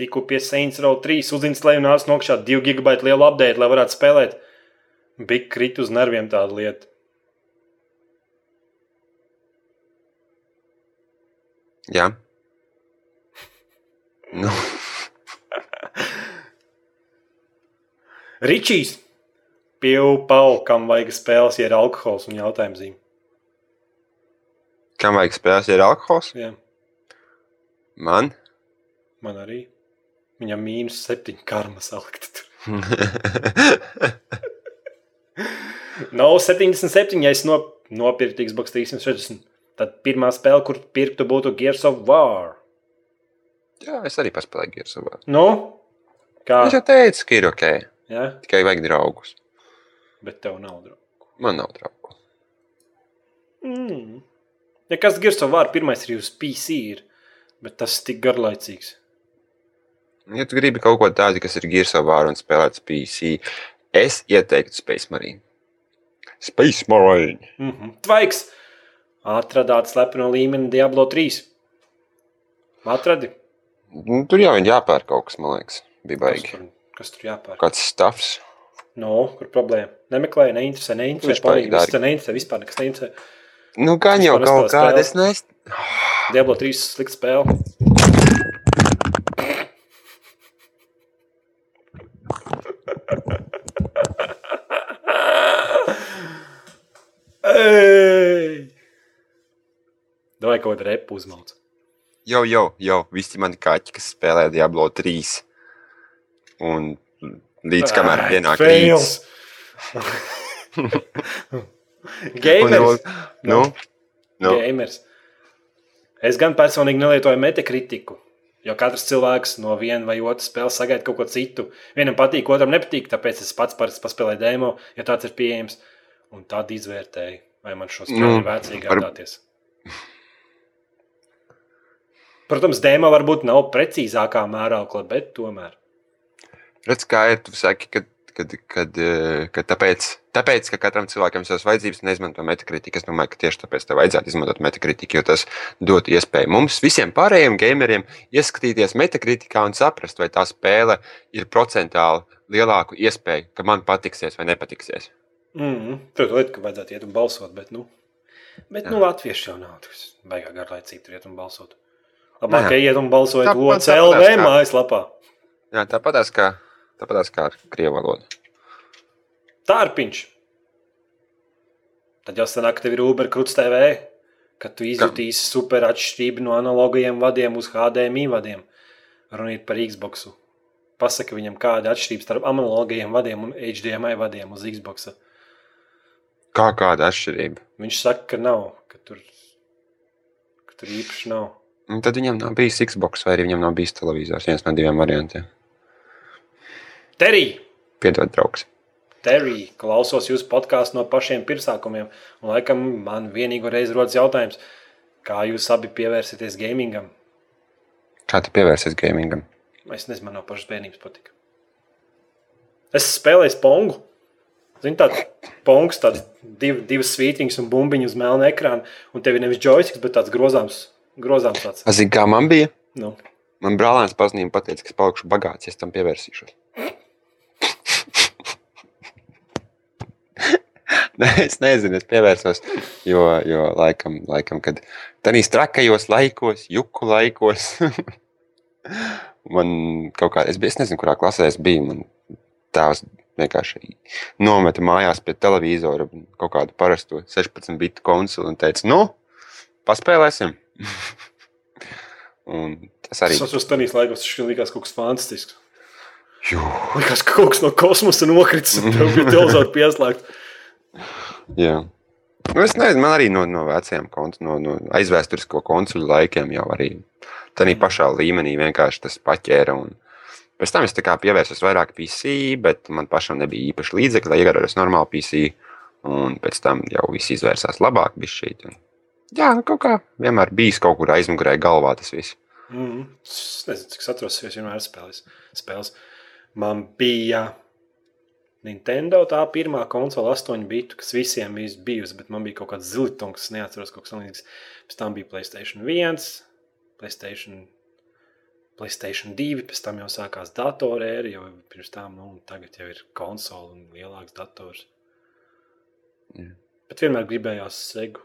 Tikko pie Saints Row 3 uzinstalēju un nāc nokšā 2 gigabaitu lielu update, lai varētu spēlēt. Bija krit uz nerviem tāda lieta. Jā. <laughs> Nu, Ričijs! Pieaugu, kam vajag spēles, ja ir alkohols un jautājums zīme. kam vajag spēlēt, ja ir alkohols? Jā, Man? man arī. Viņam mīnus 7 karma salikta. tur. <laughs> No 77, ja es no, nopirktu Xbox 360, tad pirmā spēle, kur pirktu, būtu Gears of War. Jā, es arī paspēlēju Gears of War. Nu, kā? Es jau teicu, ka ir ok. Ja? Tikai vajag draugus. Bet tev nav draugu. Man nav draugu. Mm. Ja kas Gears of War pirmais ir uz PC, ir, bet tas tik garlaicīgs. Ja tu gribi kaut ko tādu, kas ir Gears of War un spēlēts PC, es ieteiktu Space Marine. Space Marine. Mm -hmm. Tvaiks! Atradāt slepeno līmeni Diablo 3. Atradi? Nu, Tur jau ir jāpērk kaut kas, man liekas. Bija baigi. tur, kas tur jāpērk? Kāds stāvs. No, kur problēma? Nemeklēju, neinteresē, neinteresē. Palīgi, viss te neinteresē, vispār nekas neinteresē. Nu, gan jau kaut kāda. Es nes... Diablo 3 slikta spēle. Vai kaut kāda repa uzmauc? Jau, jau, jau. Visi mani kaķi, kas spēlē Diablo 3. Un līdz kamēr pienāk rīts. <laughs> Gamers. Nu, nu, Gamers. Es gan personīgi nelietoju metakritiku. Jo katrs cilvēks no viena vai otras spēles sagaida kaut ko citu. Vienam patīk, otram nepatīk, tāpēc es pats parasti paspēlēju demo, ja tāds ir pieejams. Un tad izvērtēju, vai man šo spēli Nu, ir vērtīgi var- gādāties. Protams, demo varbūt nav precīzākā mēraukla, bet tomēr. Redz, kā ir. Tu saki, ka, kad, kad, eh, ka tāpēc, tāpēc, ka katram cilvēkam ir savas vajadzības, neizmanto metakritiku. Es domāju, ka tieši tāpēc tev vajadzētu izmantot metakritiku, jo tas dod iespēju mums, visiem pārējiem gameriem, ieskatīties metakritikā un saprast, vai tā spēle ir procentāli lielāku iespēju, ka man patiksies vai nepatiksies. Mm -hmm. Lieta, ka vajadzētu iet un balsot, bet, nu, bet, nu latvieši jau nav tas baigā garlaicīgi tur iet un balsot. Labāk, Nē. ka iet un balsojat OCLV mājaslapā. Jā, tāpatās kā, tāpatās kā ar krievu valodu. Tārpiņš. Tad jau sanāk, ka tev ir Uber Krūts TV, kad tu izjutīsi super atšķirību no analogajiem vadiem uz HDMI vadiem. Runa ir par Xbox. Pasaka viņam, kāda ir atšķirība starp analogajiem vadiem un HDMI vadiem uz Xbox. Kā kāda atšķirība? Viņš saka, ka nav, ka tur, ka tur īpaši nav. Un tad viņam nav bijis Xbox, vai arī viņam nav bijis televizors. viens no diviem variantiem. Terī! Piedod, draugs. Terī, klausos jūsu podkāstu no pašiem pirmsākumiem. Un, laikam, man vienīgo reizi rodas jautājums, kā jūs abi pievērsieties gamingam? Kā tu pievērsies gamingam? Es nezinu, man no pašas bērnības patika. Es spēlēju pongu. Zini, tāds pongs, tāds div, divas svītiņas un bumbiņas uz melna ekrāna. Un tev ir nevis joystick, bet tāds grozāms. grozāms tāds. Zini, kā man bija? Nu. Man brālēns paziņoja, pateica, ka es palikšu bagāts, ja tam pievērsīšos. <laughs> Nē, es nezinu, es pievērsos. Jo, jo laikam, laikam kad tādīs trakajos laikos, juku laikos, <laughs> man kaut kā, es, biju, es nezinu, kurā klasē es biju. Man tēvs vienkārši nometa mājās pie televizora kaut kādu parasto 16 bitu konsoli un teica, nu, paspēlēsim. <laughs> un tas arī Es atceros, ka tajos laikos tas likās kaut kas fantastisks. Jū. Likās, ka kaut kas no kosmosa nokritis un tev bija televizors pieslēgts. Jā. Nu, es nezinu, man arī no, no veciem konsoliem, no, no aizvēsturisko konsolu laikiem jau arī tādā pašā līmenī vienkārši tas paķēra. Un pēc tam es pievērsos vairāk PC, bet man pašam nebija īpaši līdzekļi, lai iegādātos normālu PC. Un pēc tam jau viss izvērsās labāk. Bišķīt, un... Jā, nu kaut kā vienmēr bijis kaut kur aizmugurē galvā tas viss. Mm. Es nezinu, cik jo es vienmēr spēlēju spēles. Man bija Nintendo tā pirmā konsole, 8 bitu, kas visiem bija bijusi, bet man bija kaut kāds zilitons, kas neatceros kaut kas līdzīgs. Pēc tam bija Playstation 1, Playstation, Playstation 2, pēc tam jau sākās datorēra, jo pirms tam, nu, tagad jau ir konsole un lielāks dators. Jā. Bet vienmēr gribējās segu.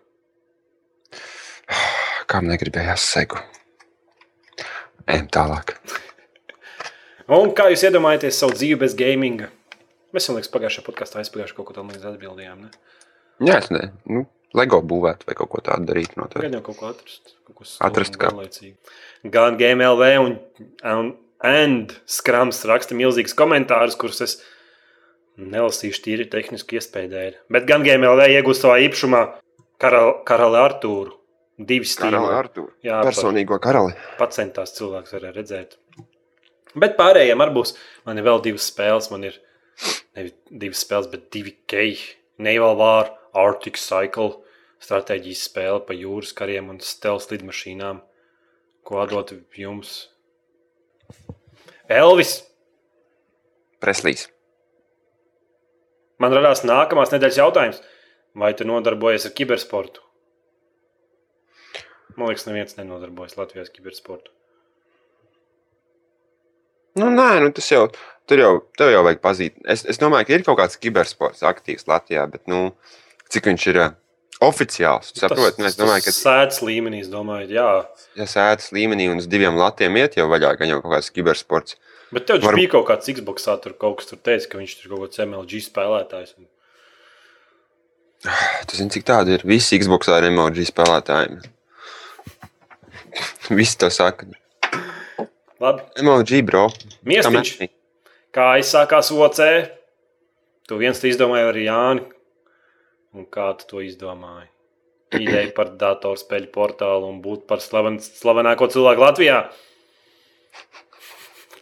<sighs> Kam negribējās segu? Ejam tālāk. Un kā jūs iedomājaties savu dzīvi bez gaminga? Mēs jau liekas, pagājušajā podkāstā aizpagājušajā kaut ko tādu līdz atbildējām. Ne? Jā, es nezinu. Nu, Lego būvēt vai kaut ko tādu darīt. Noteikti. Gan jau kaut ko atrast. Kaut ko Atrast kā? Gan GMLV un, un and Skrams raksta milzīgus komentārus, kurus es nelasīšu tīri tehniski iespēju dēļ. Bet gan GMLV iegūst savā īpašumā karal, karali Artūru. Divi. Artur. Jā, Personīgo karali. Pacentās cilvēks var redzēt. Bet pārējiem arī būs. Man ir vēl divas spēles. Man ir nevis divas spēles, bet divi keji. Naval War, Arctic Cycle, stratēģijas spēle pa jūras kariem un stealth lidmašīnām. Ko atdot jums? Elvis! Preslīs. Man radās nākamās nedēļas jautājums. Vai tu nodarbojies ar kibersportu? Man liekas, neviens nenodarbojas Latvijas kibersportu. Nu, nē, nu, tas jau tur jau, tev jau vajag pazīt. Es, es domāju, ka ir kaut kāds kibersports aktīvs Latvijā, bet nu, cik viņš ir uh, oficiāls? Tu Saproti, nu, es domāju, ka sēdz līmenī, es domāju, jā. ja sēdes līmenī un uz diviem latiem iet jau vaļā, gan jau kaut kāds kibersports. Bet tev Var- bija kaut kāds Xbox, tur kaut kas tur teica, ka viņš tur kaut kāds MLG spēlētājs. Un... Tu zini, cik tādu ir? Visi Xbox ar emoji spēlētājiem. Visi to saka. Labi, Emoji, bro. Miestiņš, kā aizsākās OC, tu viens to izdomāji ar Jāni. Un kā tu to izdomāji? Ideja <clears throat> par datorspēļu portālu un būt par slaven, slavenāko cilvēku Latvijā.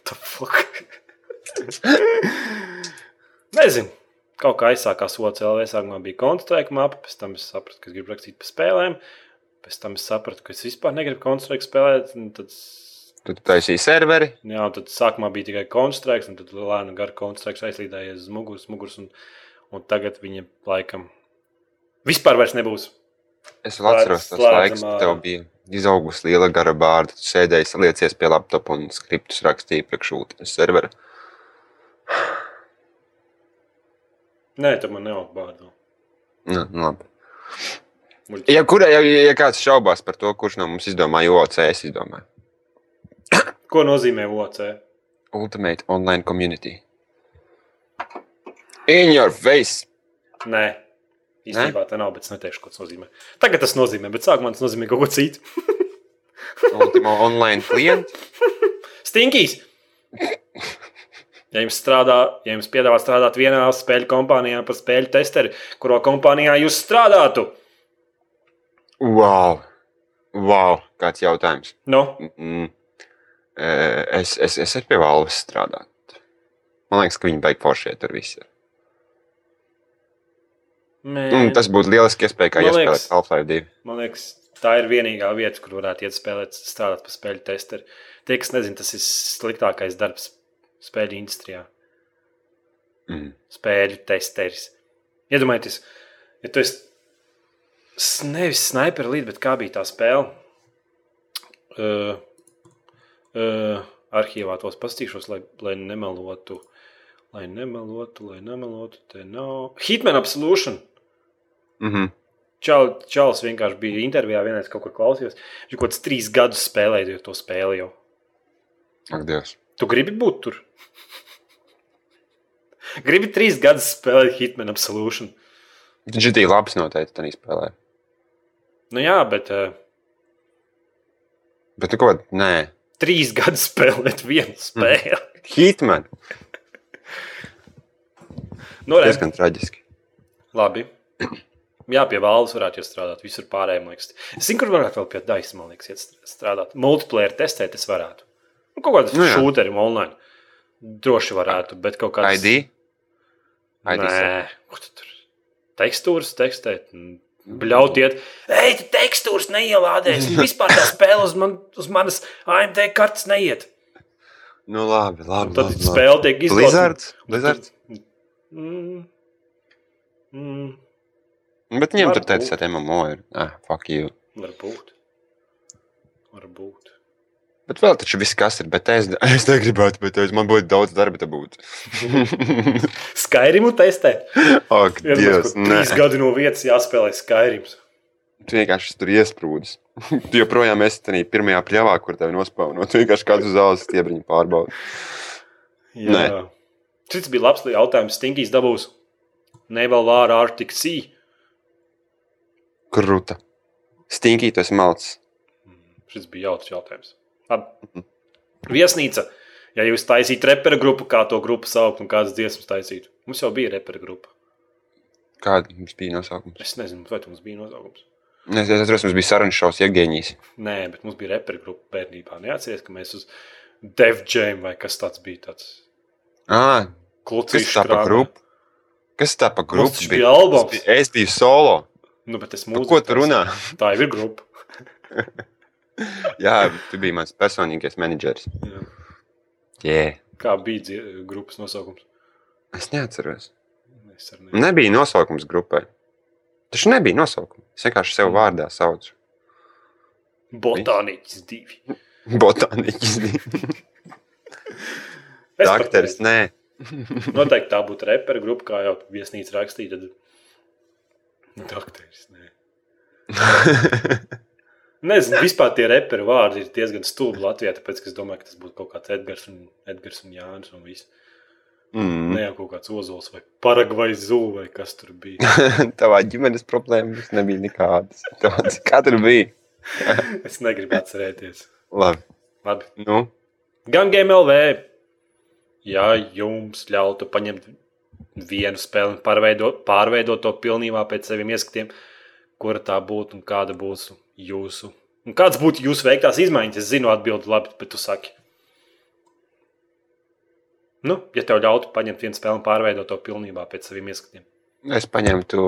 <laughs> Nezinu. Kaut kā aizsākās OCLV, sākumā bija konstruēta mapa, pēc tam es sapratu, ka es gribu rakstīt par spēlēm. Pēc tam es sapratu, ka es vispār negribu konstruēt spēlēt. un Tad, Tu taisīji serveri. jā, un tad sākumā bija tikai konstrukts, un tad lēnām gara konstrukts aizlīdējies uz muguras, muguras un, un tagad viņa laikam vispār vairs nebūs. Es vēl atceros, Slēdzam laiks, kad tev bija izaugusi liela gara bārda. Tu sēdēji, saliecies pie laptopa un skriptus rakstīji priekšūtnes servera. Nē, tu man neaug bārdu. Nu, nu labi. Ja, kura, ja, ja kāds šaubās par to, kurš no mums izdomāja OC, es izdomāju. <coughs> Ko nozīmē OC? Ultimate Online Community. In your face! Nē, īstenībā tā nav, bet es neteikšu, ko tas nozīmē. Tagad tas nozīmē, bet sākumā tas nozīmē kaut ko citu. <laughs> Ultimo online klients. <laughs> Stinkīs! Ja jums, strādā, ja jums piedāvā strādāt vienā spēļu kompānijā par spēļu testeri, kurā kompānijā jūs strādātu, Wow! Wow, kāds jautājums. Nu, Mm. Eh, Es, es, es eju pie valves strādāt. Man liekas, ka viņi beig foršie tur visi. ir. nē, Un tas būtu lieliski iespēja, kā iespēlēt Half-Life 2. man liekas, tā ir vienīgā vieta, kur varētu iet spēlēt, strādāt par spēļu testeri. Tie, kas nezina, tas ir sliktākais darbs spēļu industrijā. Mm. spēļu testeris. Iedomājieties, ja tu esi nevis sniper līdzi, bet kā bija tā spēle. Uh, uh, arhīvā tos pastīšos, lai, lai nemelotu. Lai nemelotu, lai nemelotu. Te nav. Hitman Absolution. Mm -hmm. Čal, Čāls vienkārši bija intervijā, vienreiz kaut kur klausījos. Viņš kaut kāds trīs gadus spēlēja to spēli jau. Ak, Dievs. Tu gribi būt tur? gribi trīs gadus spēlēt Hitman Absolution. Viņš ir tik labs noteikti tādā spēlē. Nu jā, bet. Uh, Bet ko? Nē, trīs gadus spēlēt vienu spēli. Hitman. Nu, re, Diezgan traģiski. labi. Jā, pie valdes varētu iestrādāt. Visur pārējiem liekas. Es zinu, kur varētu vēl pie daļas, man liekas, iet strādāt. Multiplayer testēt, es varētu. Nu, kaut kādā Nu jā. šūteri online. Droši varētu, bet kaut kādā ID? ID Nē, ko tu tur? Tekstūras tekstēt. Bļautiet, ej, tu tekstūras neielādēs. <laughs> Vispār tā spēle uz, man, uz manas AMD kartes neiet. Nu, labi, labi. Un tad labi, labi. spēle tiek izlaista. Blizzards? Blizzards? Mm. Mm. Bet viņam tur teica, ka MMO ir. Ah, fuck you. Varbūt. Varbūt. Bet vēl taču viss, kas ir, bet es, <laughs> es negribētu, bet es, man būtu daudz darba, te būtu. <laughs> Skyrimu testēt. Ak, Vienmēr, Dievs, nē. trīs gadi no vietas jāspēlē Skyrims. Tu vienkārši tur iesprūdis. <laughs> tu joprojām esi tajā pirmajā pļavā, kur tevi nospēlnot. Tu vienkārši kādu zāles stiebriņu pārbaudi. Nē. Jā. Cits bija labs jautājums. Stingijs dabūs Naval War Arctic Sea. Kruta. Stinkī, tas malts. Šis bija jautrs jautājums. Labi. Viesnīca. Ja jūs taisītu reperu grupu, kā to grupu saukt un kādas dziesmas taisītu? Mums jau bija reperu grupa. Kāda mums bija nosaukums? Es nezinu, vai tas bija nosaukums. Es es atceros, mums bija sarunas šausmas Jevgeņijas. Nē, bet mums bija reperu grupa bērnībā. Neatceries, ka mēs uz Dev Jam vai kas tāds bija tāds Ah, kas klucīšs tā pa grupu? Kas tā pa grupu? taču bija albums. Es biju- solo. Nu, bet es Par mūziku ko tu runā? Tā jau ir grupa. <laughs> <laughs> Jā, tu biji mans personīgais menedžeris. Jā. Jā, Kā bija grupas nosaukums? es neatceros. Es nezinu. Nebija nosaukums grupai. Tas nebija nosaukums. Es vienkārši sev vārdā saucu. Botāniķis divi. <laughs> Botāniķis. <laughs> Pat Dakteris, nē. Noteikti tā būtu reperu grupa, kā jau viesnīca rakstīja. Tad... Dakteris, nē. Nezinu, vispār tie reperu vārdi ir diezgan stulbi Latvijā, tāpēc es domāju, ka tas būtu kaut kāds Edgars un, Edgars un Jānis un viss. mm. Ne jau kaut kāds Ozols vai Paragvai Zulu vai kas tur bija. <laughs> Tavā ģimenes problēmas nebija nekādas. Kā tur bija? <laughs> Es negribu atcerēties. Labi. Labi. Nu, Gan GMLV, ja jums ļautu paņemt vienu spēli un pārveidot, pārveidot to pilnībā pēc saviem ieskatiem, kura tā būtu un kāda būs jūsu. Un kāds būtu jūsu veiktās izmaiņas? Es zinu, atbildi labi, bet tu saki. Nu, ja tev ļautu paņemt vienu spēli un pārveidot to pilnībā pēc saviem ieskatiem. es paņemtu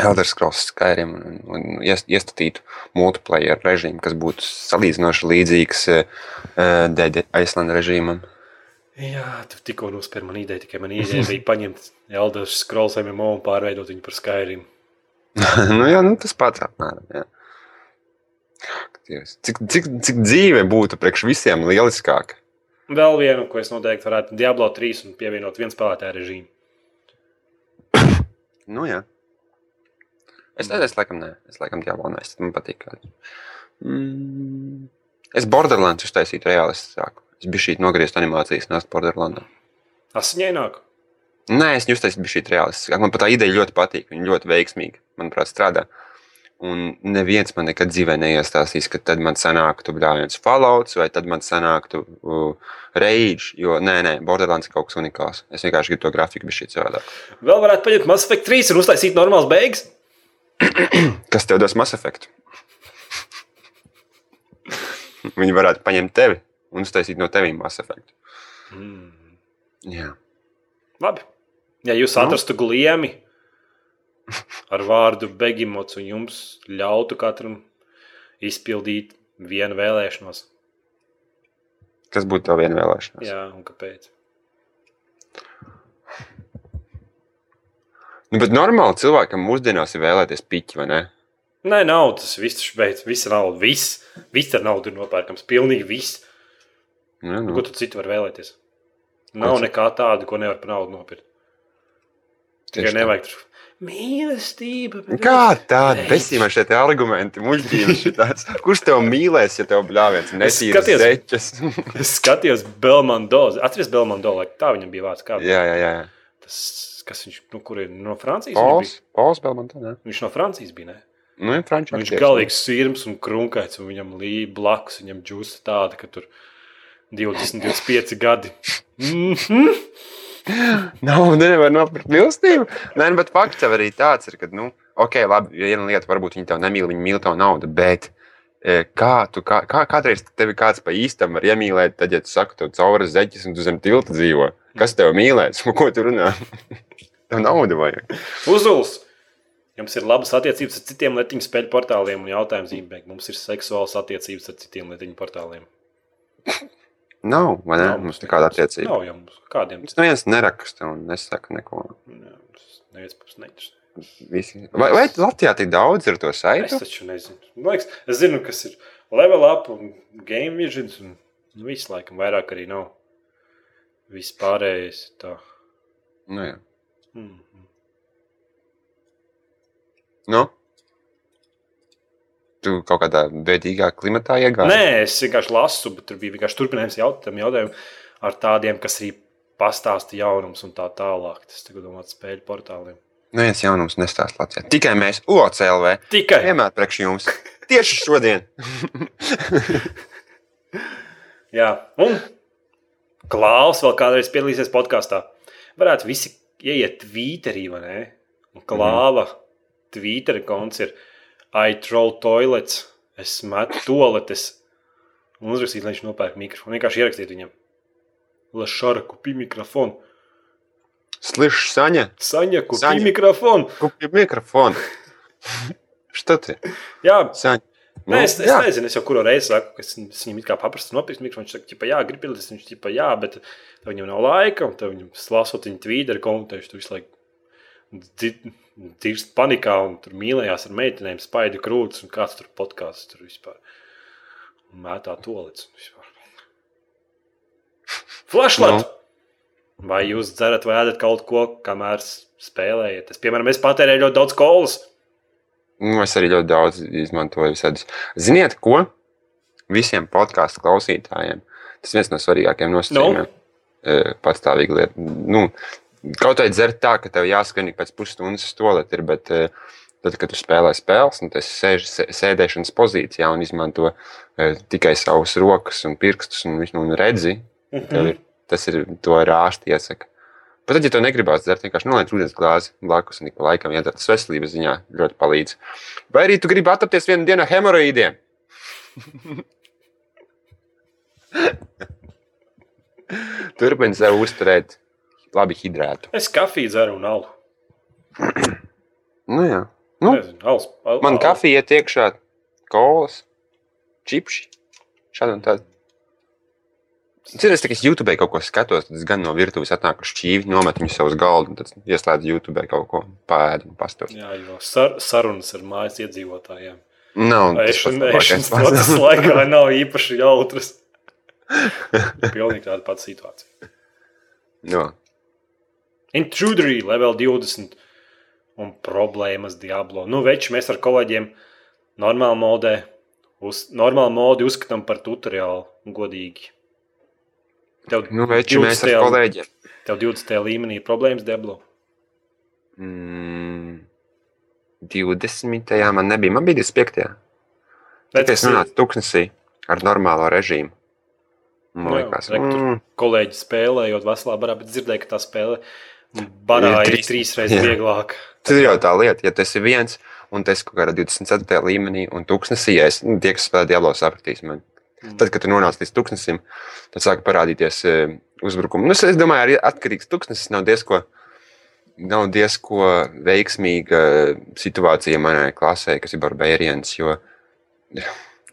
Elder Scrolls Skyrim un, un ies- iestatītu multiplayer režīmu, kas būtu salīdzinoši līdzīgs uh, Dead Island režīmam. Jā, tu tikko nospēri man ideju, tikai man ideja bija paņemt Elder Scrolls MMO un pārveidot viņu par Skyrim. <laughs> nu, jā, nu, tas pats apmēram. Jā. Cik, cik, cik dzīve būtu priekš visiem lieliskāka? Vēl vienu, ko es noteikti varētu Diablo 3 un pievienot vienu spēlētāju režīmu. <coughs> Nu, jā. Es nezinu, es laikam, nē. Es laikam diablo nesu. Man patīk. Mm. Es Borderlands uztaisītu realistiskāku. Es biju šī nogriezt animācijas nākt Borderlandā. Asiņaināk. Nē, es uztaisīju biju šī realistiskāk. Man pat tā ideja ļoti patīk. Viņa ļoti veiksmīgi, manuprāt, strādā. Un neviens man nekad dzīvē neiestāstīs, ka tad man sanāktu brāļs Fallouts vai tad man sanāktu uh, Rage. Jo nē, nē, Borderlands ir kaut kas unikāls. Es vienkārši gribu to grafiku bija šī savādāk. Vēl varētu paņemt Mass Effect 3 un uztaisīt normāls beigas. <clears throat> Kas tev dos Mass Effect? <laughs> Viņi varētu paņemt tevi un uztaisīt no tevis masu efektu. Mm. Jā. Labi. Ja jūs Nu? atrastu gliemi ar vārdu begimots un jums ļautu katram izpildīt vienu vēlēšanos, Kas būtu tev viena vēlēšanās? jā, un kāpēc? Nu, bet normāli cilvēkam mūsdienās ir vēlēties piķi, vai ne? Nē, nav tas viss, taču beidz. Viss nauda. Viss, viss ar naudu ir nopērkams. Pilnīgi viss. Nu, Nu. nu. Ko tu citu var vēlēties? Nav Ko nekā tāda, ko nevar par naudu nopirkt. Tieši tā. nevajag tur mīlestība. Kā tāda Beidz. besīma šie argumenti, muļķības šitāds. Kurš tev mīlēs, ja tev bļāviens netīras zeķes? <laughs> Es skatījos Belmondo. Atceries Belmondo, lai tā viņam bija vārds. Kā jā, jā, jā. tas, kas viņš, nu, kur ir no Francijas? Pols? Pols Belmontā, ne? Viņš no Francijas bija, ne? Nu, ir franču Viņš galīgs sirds un krunkaits, un viņam līdzi blakus, viņam džūsta tāda, ka tur 20, 25 gadi. Mm -hmm. <laughs> Nav, nevar nopirkt mīlestību. Nē, nu, bet fakts jau arī tāds ir, ka, nu, ok, labi, viena lieta, varbūt viņi tev nemīl, viņi mīl tavu naudu, bet e, kā tu, kā, kā kādreiz tevi kāds pa īstam var iemīlēt, tad, ja tu saki, tev cauri zeķis un tu zem tilta dzīvo, kas tev mīlēs, <laughs> ko tu runā? <laughs> tev naudu vajag. Uzuls! Jums ir labas attiecības ar citiem lietiņu spēļu portāliem, un jautājums zīmē, mums ir seksuāls attiecības ar citiem lietiņu portāliem. Nav, vai ne? Nav Mums nekāda attiecība. Nav jau mums kādiem. Mums neviens neraksta un nesaka neko. Jā, tas Neviens mums neinteresē. Visi. Vai, vai Latvijā tik daudz ir to Es saitu? taču nezinu. Man liekas, es zinu, kas ir level up un game visions. Un nu, viss laikam vairāk arī nav. Viss pārējais tā. Nu, jā. Mm. nu? Tu kaut kādā bēdīgā klimatā iegāji? Nē, es vienkārši lasu, bet tur bija vienkārši turpinājums jautājumam, jautājumu ar tādiem, kas arī pastāsta jaunums un tā tālāk. Tas tagad domāt spēļu portāliem. Neviens jaunums nestāsta Latvijā. Tikai mēs, OCLV, Tikai vienmēr priekš jums. Tieši šodien. <laughs> Jā, un Klaus vēl kādreiz piedalīsies podkāstā. Varētu visi ieiet Twitterī, vai ne? Un Klāva Twitter konts ir I troll toilets, es metu toaletes. Un uzrakstīt, lai viņš nopērk mikrofonu. Vienkārši ierakstīt viņam. Lašara kupi mikrofonu. Slišs Saņa, Saņa kupi Saņa. mikrofonu. kupi mikrofonu. Što ti? Jā, Saņa. Nē, es, es jā. nezinu, es jau kuru reizi saku, ka es, es viņam it kā paprastu nopirkt mikrofonu. Viņš saka, ka, jā, grib piedalīties. Viņš tipā, jā, bet viņam nav laika, un tev viņam lasot viņa tvīteri komentējuši, tu visu laiku dirst panikā un tur mīlējās ar meitenēm, spaidu krūtis un kāds tur podkāsts tur vispār. Un mētā tolets vispār. Flashlight! Nu. Vai jūs dzerat vai ēdat kaut ko, kamēr spēlējat? Es, piemēram, es patērēju ļoti daudz kolas. Nu, es arī ļoti daudz izmantoju visādus. Ziniet, ko? Visiem podkāstu klausītājiem. Tas viens no svarīgākajiem nosacījumiem. No. Patstāvīgi lieta. Nu, kaut vai dzert tā, ka tev jāskan ik pēc pusstundas uz toleti, ir, bet eh, tad, kad tu spēlē spēles, un tas sēž sē- sēdēšanas pozīcijā un izmanto eh, tikai savus rokas un pirkstus un, visu- un redzi, tev ir, tas ir to rāšti iesaka. Pat tad, ja tu negribās dzert, vienkārši noliec ūdens glāzi blakus un ik pa laikam iedara. Tas veselības ziņā ļoti palīdz. Vai arī tu gribi attapties vienu dienu hemoroīdiem? <laughs> Turpini sev uzturēt labi hidrētu. Es kafiju dzeru un alu. Nu, jā. Nu, Nezinu, alus, al, man alu. kafija iet iekšā, kolas, čipši, šādi un tādi. Cerēs, ka es YouTube kaut ko skatos, tad es gan no virtuves atnāku šķīvi, nometu viņu savus galdu un tad ieslēdzu YouTube kaut ko pēdu un pastos. Jā, jo sar, sarunas ar mājas iedzīvotājiem. Nav Ēšanas <laughs> procesa laikā nav īpaši jautras. <laughs> Pilnīgi tāda pati situācija. Jā. Intrudery level 20 un problēmas Diablo. Nu, veči, mēs ar kolēģiem normāli modē, uz, normāli modi uzskatām par tutoriālu, godīgi. Tev, Nu, veči, mēs ar 20. kolēģiem. Tev 20. līmenī ir problēmas Diablo. Mm, 20. man nebija, man bija 25. Bet es nonācu tuksnesī ar normālo režīmu. Man liekas, tur mm, kolēģi spēlējot veselā barā, bet dzirdēju, ka tā spēle barā Ir ir trīs- trīs reizes jā. vieglāk. tas ir jau tā lieta, ja tas ir viens un tas kaut kādā 24. līmenī un tuksnesī, ja es, nu, tie, kas spēlē Diablo, sapratīs man. Mm. Tad, kad tu nonāc līdz tūkstnesim, tad sāk parādīties e, uzbrukumi. Nu, es es domāju, arī atkarīgs tūkstnesis nav diezko, nav diezko veiksmīga situācija manai klasē, kas ir barbēriens. Jo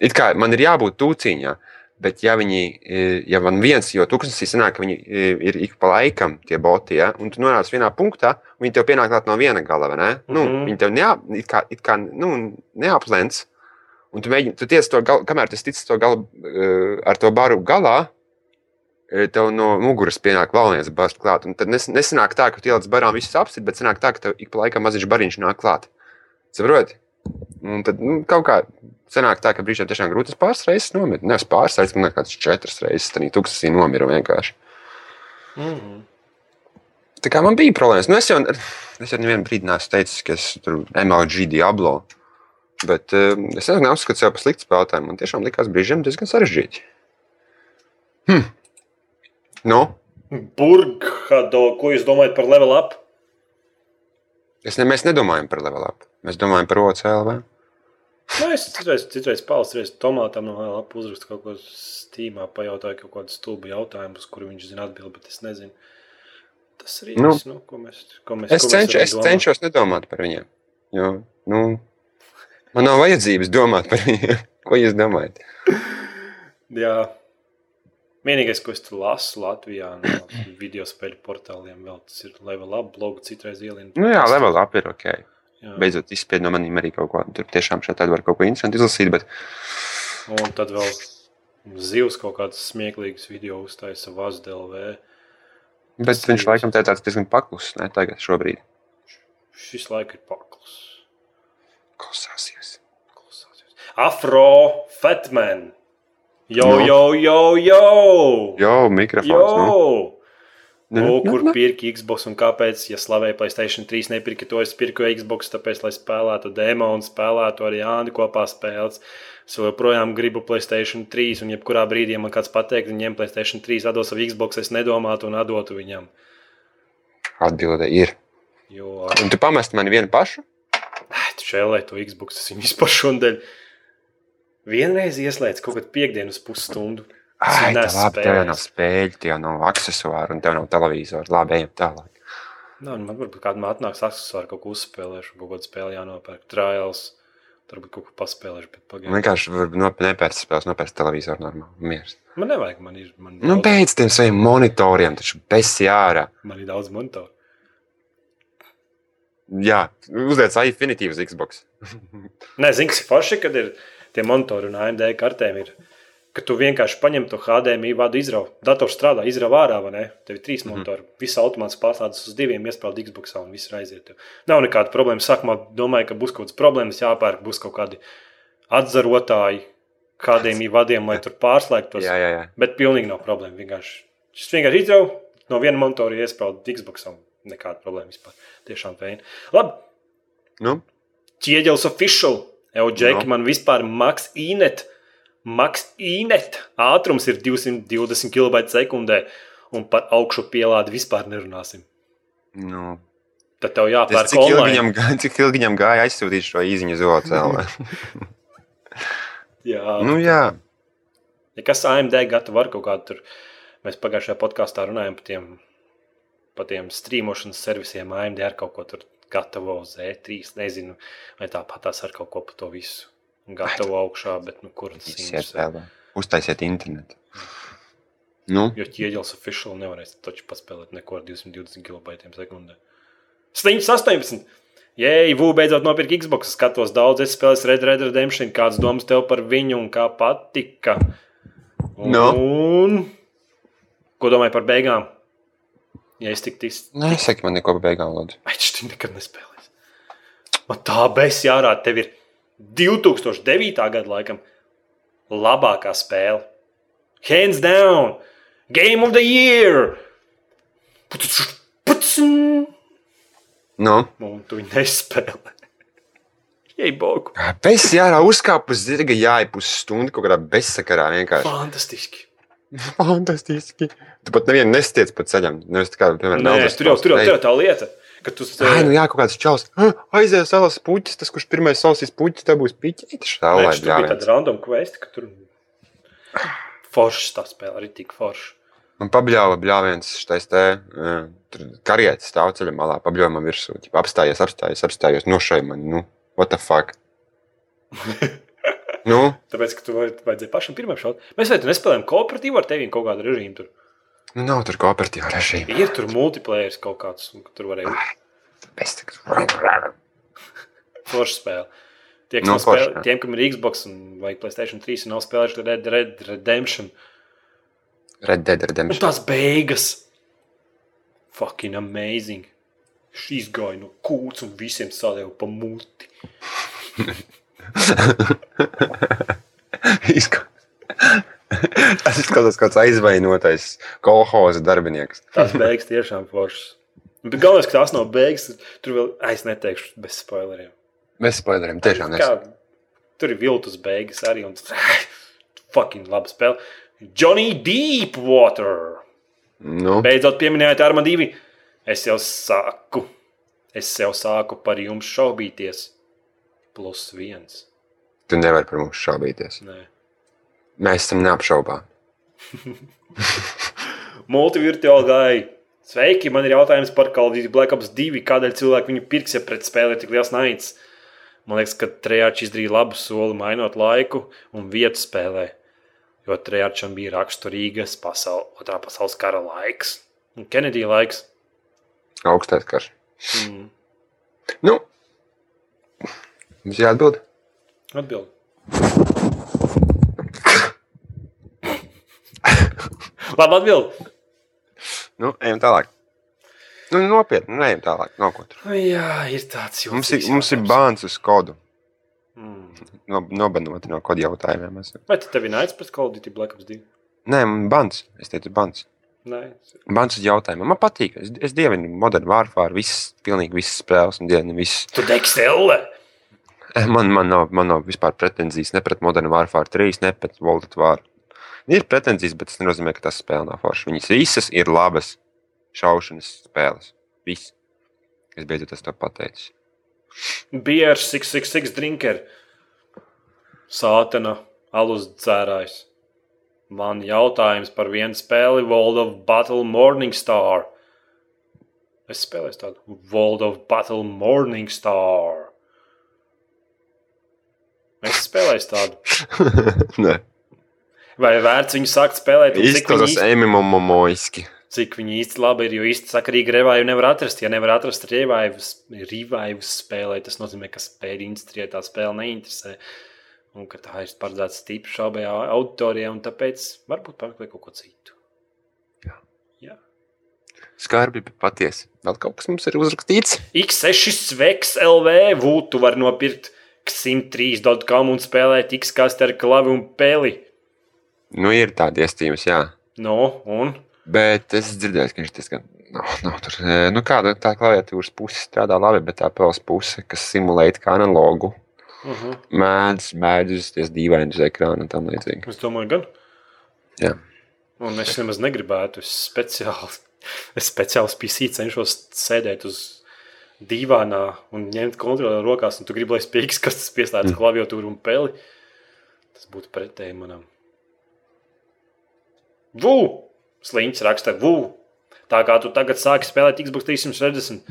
it kā man ir jābūt tūciņā, bet ja viņi, e, ja man viens, jo tūkstnesī sanāk, ka viņi e, ir ik pa laikam tie boti, ja, un tu nonāc vienā punktā, un viņi tev pienāk no viena gala, vai ne? Mm -hmm. nu, Mhm. viņi tev neap, it kā, it kā, nu, neaplens. Un tu mēģini, tu tiec to galu, kamēr tas ticis to galu, ar to baru galā, eh, tev no muguras pienāk vēl viens bars klāt. Un tad nes, nesanāk tā, ka tu ieliec barām visus apsit, bet sanāk tā, ka tev ik pa laikam maziņš bariņš nāk klāt. Saproti? Un tad nu, kaut kā sanāk tā, ka brīžiem tiešām grūti tas pāris reizes nomirt. Nevis pāris reizes, man liekas, četras reizes. Tad tūkstošī nomira vienkārši. Mm. Tā kā man bija problēmas. Nu, es jau, es jau nevienu brīdi neesmu teicis, ka es tur MLG Diablo. Bet uh, es neuzskatu sev par sliktu spēlētāju. Man tiešām likās brīžiem diezgan sarežģīti. Hm. Nu, Burkhado, ko jūs domājat par level up? es ne, mēs nedomājam par level up. Mēs domājam par OCLV. Nu, es citreiz, citreiz reiz Tomātam no up uzrakstu kaut ko stīmā, pajautāju kaut kādu stulbu jautājumu, uz kuru viņš zina atbildi, bet es nezinu. Tas arī Nu, viss, nu, ko mēs, ko mēs, Es, ko mēs cenš, varam es domāt. cenšos nedomāt par viņiem. Jo, nu, man nav vajadzības domāt par viņiem. <laughs> Ko jūs domājat? Jā. Vienīgais, ko es lasu Latvijā, no video spēļu portāliem, vēl tas ir level up, blogu citreiz ielina. Nu, jā, level up ir ok. Jā. Beidzot, izspied no maniem arī kaut ko. Tur tiešām šeit var kaut ko interesantu izlasīt. Bet Un tad vēl zivs kaut kādas smieklīgas video uztaisa Vazdēlvē. Bet Tas viņš ir- laikam te tāds diezgan paklus, ne tagad, šobrīd. Šis laika ir paklus. Klausāsies. Klausāsies. Afro Fatman. Jo, Nu. jo, jo, jo! Jo, mikrofons. Jo! Nu, Nu, nu, kur nu. pirki Xbox un kāpēc? Ja slavēja Playstation 3, nepirka to, es pirku Xbox, tāpēc, lai spēlētu demo un spēlētu ar Jāni kopā spēles. Es joprojām gribu Playstation 3, un jebkurā brīdī, ja man kāds pateikt, viņiem Playstation 3 atdos savu Xbox, es nedomātu un atdotu viņam. Atbilde ir. Jo, Un tu pamest mani vienu pašu? ai, tu šēlē to Xbox, tas viņu vispār šodien. Vienreiz ieslēdz kaut kādu piekdienu uz pusstundu. Ai, tā labi, tev jau nav spēļu, tev jau nav aksesuāru un tev nav televizora. Labi, ejam tālāk. Nā, nu, man varbūt kādā man atnāks aksesuāri, kaut ko uzspēlēšu, kaut kādu spēli jānopērk, trials. Varbūt kaut ko paspēlēšu, bet pagaidām. vienkārši var nop- nepērts spēles, nopērts televizoru normāli. Mieres. Man nevajag, man ir, man Nu, daudz, beidz tiem saviem monitoriem, taču bez jārā. man ir daudz monitoru. Jā, uzliec iFinitīvu uz Xbox. Nē, zini, kas ir forši, kad ir tie monitori un AMD kartēm. Ir, ka tu vienkārši paņem to HDMI vadu izraugu. Dators strādā, izrauga ārā, vai ne? Tev ir trīs monitori. Mm -hmm. Viss automāts pārslēdzas uz diviem, iespējams, Xbox un viss ir aiziet. Tev. Nav nekāda problēma. Sākumā domāju, ka būs kaut kādas problēmas jāpērk, būs kaut kādi atzarotāji HDMI vadiem, lai tur pārslēgtos. Jā, jā, jā. Bet pilnīgi nav problēma. Vienkārši, šis vienkārši izrauga no viena monitora iesprāda Xbox. Nekāda problēma vispār. Tiešām feini. Labi, Nu, Ķieģelis official. Eudžeki Nu. man vispār maks īnet. Maks īnet. Ātrums ir 220 km sekundē. Un par augšu pielādi vispār nerunāsim. nu. Tad tev Tas, jāpērk cik, ilgi online. viņam, gā- cik ilgi viņam gāja aizsūtīt šo īziņu uz OCL? <laughs> Jā. nu, jā. Ja kas AMD gatavo ar kaut kādu tur, mēs pagājušajā podkāstā runājām par tiem, par tiem streamošanas servisiem. AMD ar kaut ko tur gatavo uz E3. Nezinu, vai tāpat tās ar kaut ko par to visu. Gatavo augšā, bet nu, kur tas vēl. Uztaisiet internetu. Nu, Jo ķieģelis officiāli nevarēs taču paspēlēt neko ar 220 km sekundē. Sliņš 18. Jei, Vū beidzot nopirka Xbox. Skatos daudz, es spēlēju Red Red Redemption. Kāds domas tev par viņu un kā patika? Un, Nu? ko domāji par beigām? Ja es tiktu izsmeļots, nesaki man neko par beigām, lūdzu. viņš nekad nespēlēs. Man tā bez jārāda, tev ir 2009. gada laikam labākā spēle. Hands down! Game of the year! Pucum! Nu, Un tu viņu nespēlē. <laughs> Jei, Bogu! bez jārā uzkāpa uz zirga, jāja pusstundu kaut kādā bezsakarā vienkārši. Fantastiski! Fantastiski. Tu pat nevienu nestiec pa ceļam. Nevis tā kā, piemēram, Nē, tur jau, tur jau tā lieta, ka tu Ai, nu jā, kaut kāds čels. "Ah, Aizies salas puķis, tas, kurš pirmais salasīs puķis, tev būs piķi. Tas tā lai tur bija tāda random quest, ka tur Foršs tā spēle arī tik forša. Man pabļāva bļāviens šitais te karietis stāv ceļa malā, pabļāva man virsū. ķipa, Apstājies, apstājies, apstājies, nošai man, nu, what the fuck. <laughs> nu, Tāpēc, ka tu vajadzēja pašam pirmam šaut. Mēs vai tu nespēlējam kooperatīvu ar tevi kaut kādu režīmu tur. Nu nav tur kooperatīva režīma. Ir tur multiplayer kaut kāds, un tur varēja Es tikai- forša spēle. Tie, kas Nu, nav spēlē, forša, jā. tiem, kam ir Xbox un vai Playstation 3 un nav spēlējuši Red Red Redemption, Red Dead un Redemption. tās beigas. Fucking amazing. Šīs gāja no kūts un visiem sādēja pa muti. <laughs> <laughs> <laughs> Tas izskatās kāds aizvainotais kolhoza darbinieks. Tās beigas tiešām foršas. Bet galvenais, ka tās nav beigas, tur vēl ai, es neteikšu bez spoileriem. Mēs spoileriem tiešām nesam. tur ir viltus beigas arī. Un, fucking laba spēle. Johnny Deepwater. Nu, Beidzot, pieminējāt Arma 2. Es jau sāku. Es jau sāku par jums šaubīties. Plus viens. tu nevari par mums šaubīties. Nē. Mēs esam neapšaubāmi. <laughs> Multivirtuāli gāja. Sveiki, man ir jautājums par Call of Duty Black Ops 2. Kādēļ cilvēki viņu pirks, ja pret spēli ir tik liels naids? Man liekas, ka Trejārs izdarīja labu soli, mainot laiku un vietu spēlē. Jo Trejārsam bija raksturīgas pasaul, otrā pasaules kara laiks un Kenedija laiks. Augstais karš. Mm. Nu, mums jāatbild. Atbild. Labi, atbild. Nu, ejam tālāk. Nu, nopietni, nu, ejam tālāk. Nav ko tur. Nu, Jā, ir tāds jūtas. Mums ir, mums ir bāns uz kodu. Mm. No, nobanoti no kodu jautājumiem. esam. Vai tu tevi naids pret Call of Duty Black Ops 2? Nē, bans. Es teicu, bans. Nē. Bans uz jautājumiem. Man patīk. Es, es dievinu Modern Warfare. Visas, pilnīgi visas spēles un dienu visas. Tu dekstelle! Man, man, nav, man nav vispār pretenzijas ne pret Modern Warfare 3, ne pret of War. Ir pretenzijas, bet tas nenozīmē, ka tas spēle nav forša. Viņas visas ir labas šaušanas spēles. Viss. Es beidzot esmu to pateicis. Beer 666 drinker. Sātana alus dzērājs. Man jautājums par vienu spēli World of Battle Morning Star. Es spēlēju tādu World of Battle Morning Star. Es spēlēju tādu. <laughs> Nē, Vai vērts viņu sākt spēlēt? izklausās īsti, emimomoiski. cik viņi īsti labi ir, jo īsti sakarīgi revāju nevar atrast. Ja nevar atrast revājus spēlē, tas nozīmē, ka spēļu industrijai tā spēle neinteresē. Un ka tā ir paredzēta stipri šaubai auditorijai, un tāpēc varbūt pameklē kaut ko citu. Jā. Jā. Skarbi, bet patiesi. Vēl kaut kas mums ir uzrakstīts. X6 sveks LV vūtu var nopirkt 103.com un spēlēt X kastu ar klavi un peli. Nu, ir tādi iestījums, jā. No, un Bet es dzirdēju, ka viņš diezgan. Nav, nav tur, e, nu, kāda tā klaviatūras puse strādā labi, bet tā pels puse, kas simulē kā analogu, uh -huh. mēdz, mēdz uzties dīvaini uz ekrāna un tam līdzīgi. es domāju, gan. Jā. Un es nemaz negribētu. Es speciāli, <laughs> es speciāli PC cenšos sēdēt uz dīvānā un ņemt kontroli rokās, un tu gribi, lai pieejas, kas tas pieslēdz mm. klaviatūru un peli. Tas būtu pretēji manam. Vū! Sliņķis raksta, vū! Tā kā tu tagad sāki spēlēt Xbox 360,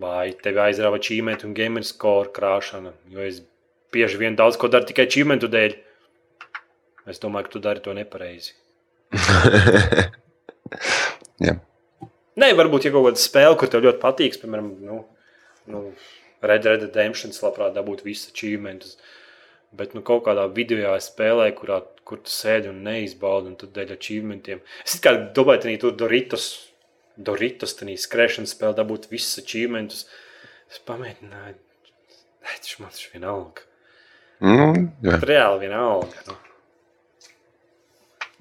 vai tevi aizrāva čīmēta un gamer score krāšana, jo es bieži vien daudz ko daru tikai čīmēta dēļ. Es domāju, ka tu dari to nepareizi. <laughs> Jā. Nē, varbūt, ja kaut kāda spēle, kur tev ļoti patīk, piemēram, nu, nu, Red Dead Redemption, labprāt dabūtu visus achievementus. Bet nu, kaut kādā video spēlē, kurā, kur tu sēdi un neizbaudi, un tu dēļ achievementiem. Es kā domāju, ka tur Doritos, Doritos tādā skrēšanas spēlē dabūt visus achievementus. Es pamēģināju, tas man tas vienalga. Nu, jā. Reāli vienalga. Nu.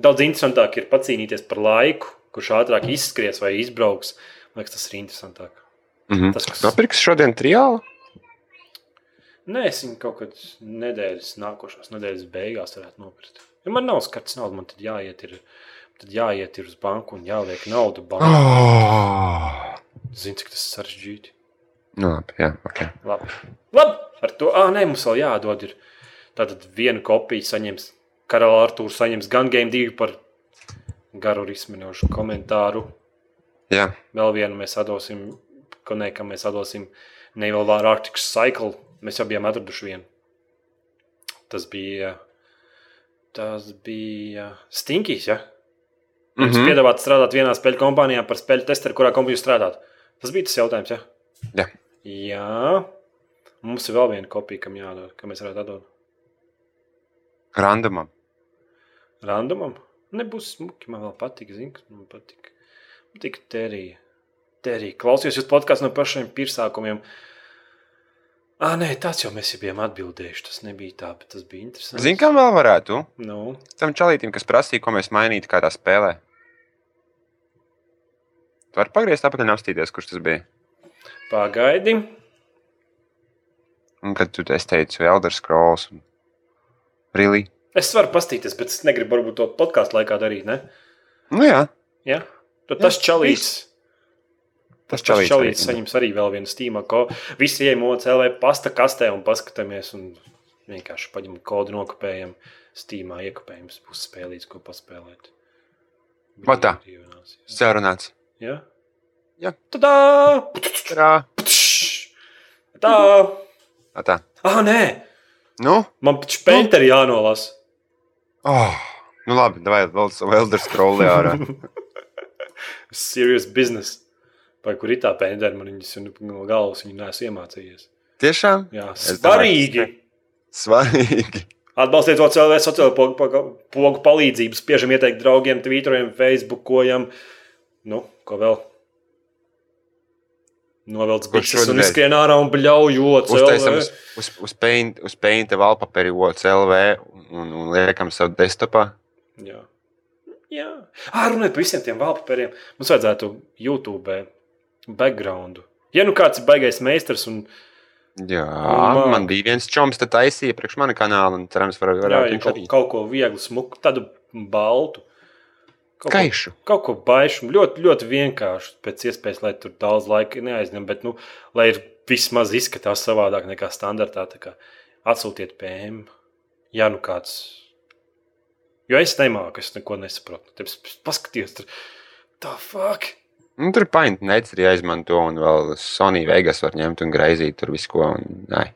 Daudz interesantāk ir pacīnīties par laiku, kurš ātrāk izskries vai izbrauks. Man liekas, tas ir interesantāk. Mhm. Tas, kas- Nopirks šodien triālu? Nē, es viņu kaut kad nedēļas, nākošās nedēļas beigās varētu nopirkt. Ja man nav skats naudu, man tad jāiet, ir, tad jāiet ir uz banku un jāliek naudu bankā. Oh! Zini, cik tas sarežģīti. Nu, labi, jā, ok. Labi. Labi, ar to. Ah, nē, mums vēl jādod. Ir. Tātad vienu kopiju saņems Karalis Arthurs saņems gan Game 2 par garu risminošu komentāru. Jā, Vēl vienu mēs atdosim, ko ne, ka mēs atdosim Naval Arctic Cycle. Mēs jau bijām atraduši vienu. Tas bija, tas bija Stinkijs, ja? Mm. -hmm. piedāvāt strādāt vienā spēļu kompānijā par spēļu testeru, kurā kompānijā strādāt. Tas bija tas jautājums, ja? Jā. Jā. Mums ir vēl viena kopija, kam jādod, kam mēs varētu atdot. randomam. Randomam. Nebūs smuki, man vēl patīk, zini, kas man patīk. Man patīk terija. Terija. Klausījos jūs podkāstu no pašiem pirmsākumiem. Ah, nē, tas jau mēs jau bijām atbildējuši. Tas nebija tā, bet tas bija interesanti. Zini, kam vēl varētu? Nu, Tam čalītam, kas prasīja, ko mēs mainītu kādā spēlē. Tu vari pagriezt apakaļ un apstīties, kurš tas bija. pagaidi. Un kad tu es teicu, Elder Scrolls un Really? Es varu pastīties, bet es negribu varbūt to podkāstu laikā darīt. Ne? Nu jā, Ja? Tad tas Jā, čalīts. tas Tas čalīts. čalīts arī. saņems arī vēl vienu stīmu, ko visi ejam OCLV pasta kastē un paskatāmies. Un vienkārši paņemam kodu, nokopējam, stīmā iekopējam, būs spēlīts, ko paspēlēt. Va tā. Brīvdienās, jā. Jā. Tadā! Tā. Tā! Tā. Ah, nē! Nu? Man taču Penteri jānolasa. Oh. Nu labi, vai vēl Elder Scrolls ārā. <laughs> Serious business. Vai kur ir tā Penteri, man viņas un no galvas viņu neesmu iemācījies. Tiešām? Jā, svarīgi. domāju, Svarīgi. Atbalstiet to CLV sociālo pogu, pogu, palīdzību, spiežam ieteikt draugiem, twitteriem, facebookojam. Nu, ko vēl? Novelc bišķis un izskrien ārā un bļauj Uztaisam uz, uz, uz, paint, uz Painta valpaperi OCLV un, un liekam savu desktopā. Jā. Jā. Ah, runājot par visiem tiem valpapēriem, mums vajadzētu YouTube backgroundu. Ja nu kāds ir baigais meistars un Jā, māk. man bija viens čoms, tad taisīja priekš mana kanāla, un cerams, var, jā, varētu viņš kaut, arī. kaut ko vieglu, smuku, tādu baltu. Kaut ko- Kaišu. Kaut ko baišu, ļoti, ļoti vienkārši. Pēc iespējas, lai tur daudz laika neaizņem, bet, nu, lai ir vismaz izskatās savādāk nekā standartā. tā kā Atsūtiet PM, ja nu kāds. Jo es nemāku, es neko nesaprotu. Tad paskatieties, tur tā fuck. Nu, tur ir paint nets arī jāizmanto, un vēl Sony Vegas var ņemt un graizīt tur visu ko. Un, nē.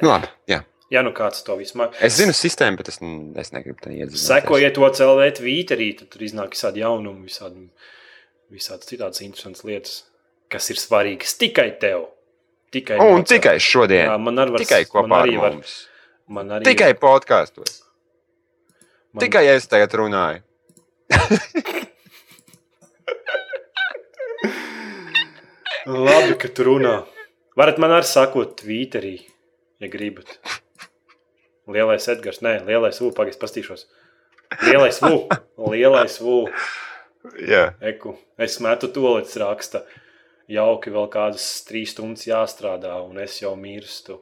nu, labi, jā. Ja nu kāds to vismaz. Es zinu sistēmu, bet es, es negribu tam iedziļināties. Sekojiet to CLV tvīterī, tad tur iznāk visādi jaunumi, visādi, visādi citādas interesantas lietas, kas ir svarīgas tikai tev. Tikai Un no tikai šodien. Jā, man arī var, tikai kopā ar arī var, mums. man arī Tikai podkāstos. man, Tikai es tagad runāju. <laughs> Labi, ka tu runā. Varat man arī sakot tvīterī, ja gribat. Lielais Edgars, nē, lielais U, pagaidi, pastīšos. Lielais U, lielais U. Jā. Eku, es metu to līdz raksta. Jauki vēl kādas trīs stundas jāstrādā, un es jau mirstu.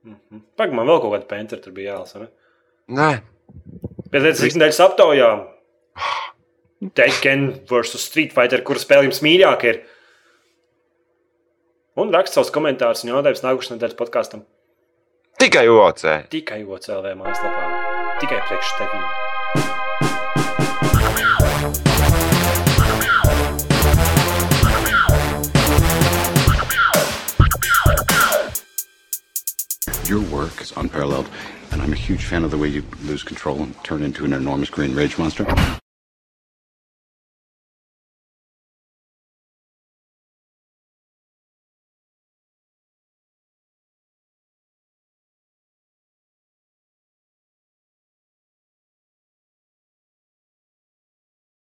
Mhm. Pagaidām, man vēl kaut kāda pentera tur bija jālasa. Ne? Nē, Pēc tam nedēļas aptaujām. Tekken vs. Street Fighter, kuras spēle jums mīļākā ir. Un raksta savus komentārus un jautājumus nākamajā nedēļas podkāstam. tikai OC. Tikai OCLV mājaslapā. Tikai priekš tevis. Your work is unparalleled, and I'm a huge fan of the way you lose control and turn into an enormous green rage monster.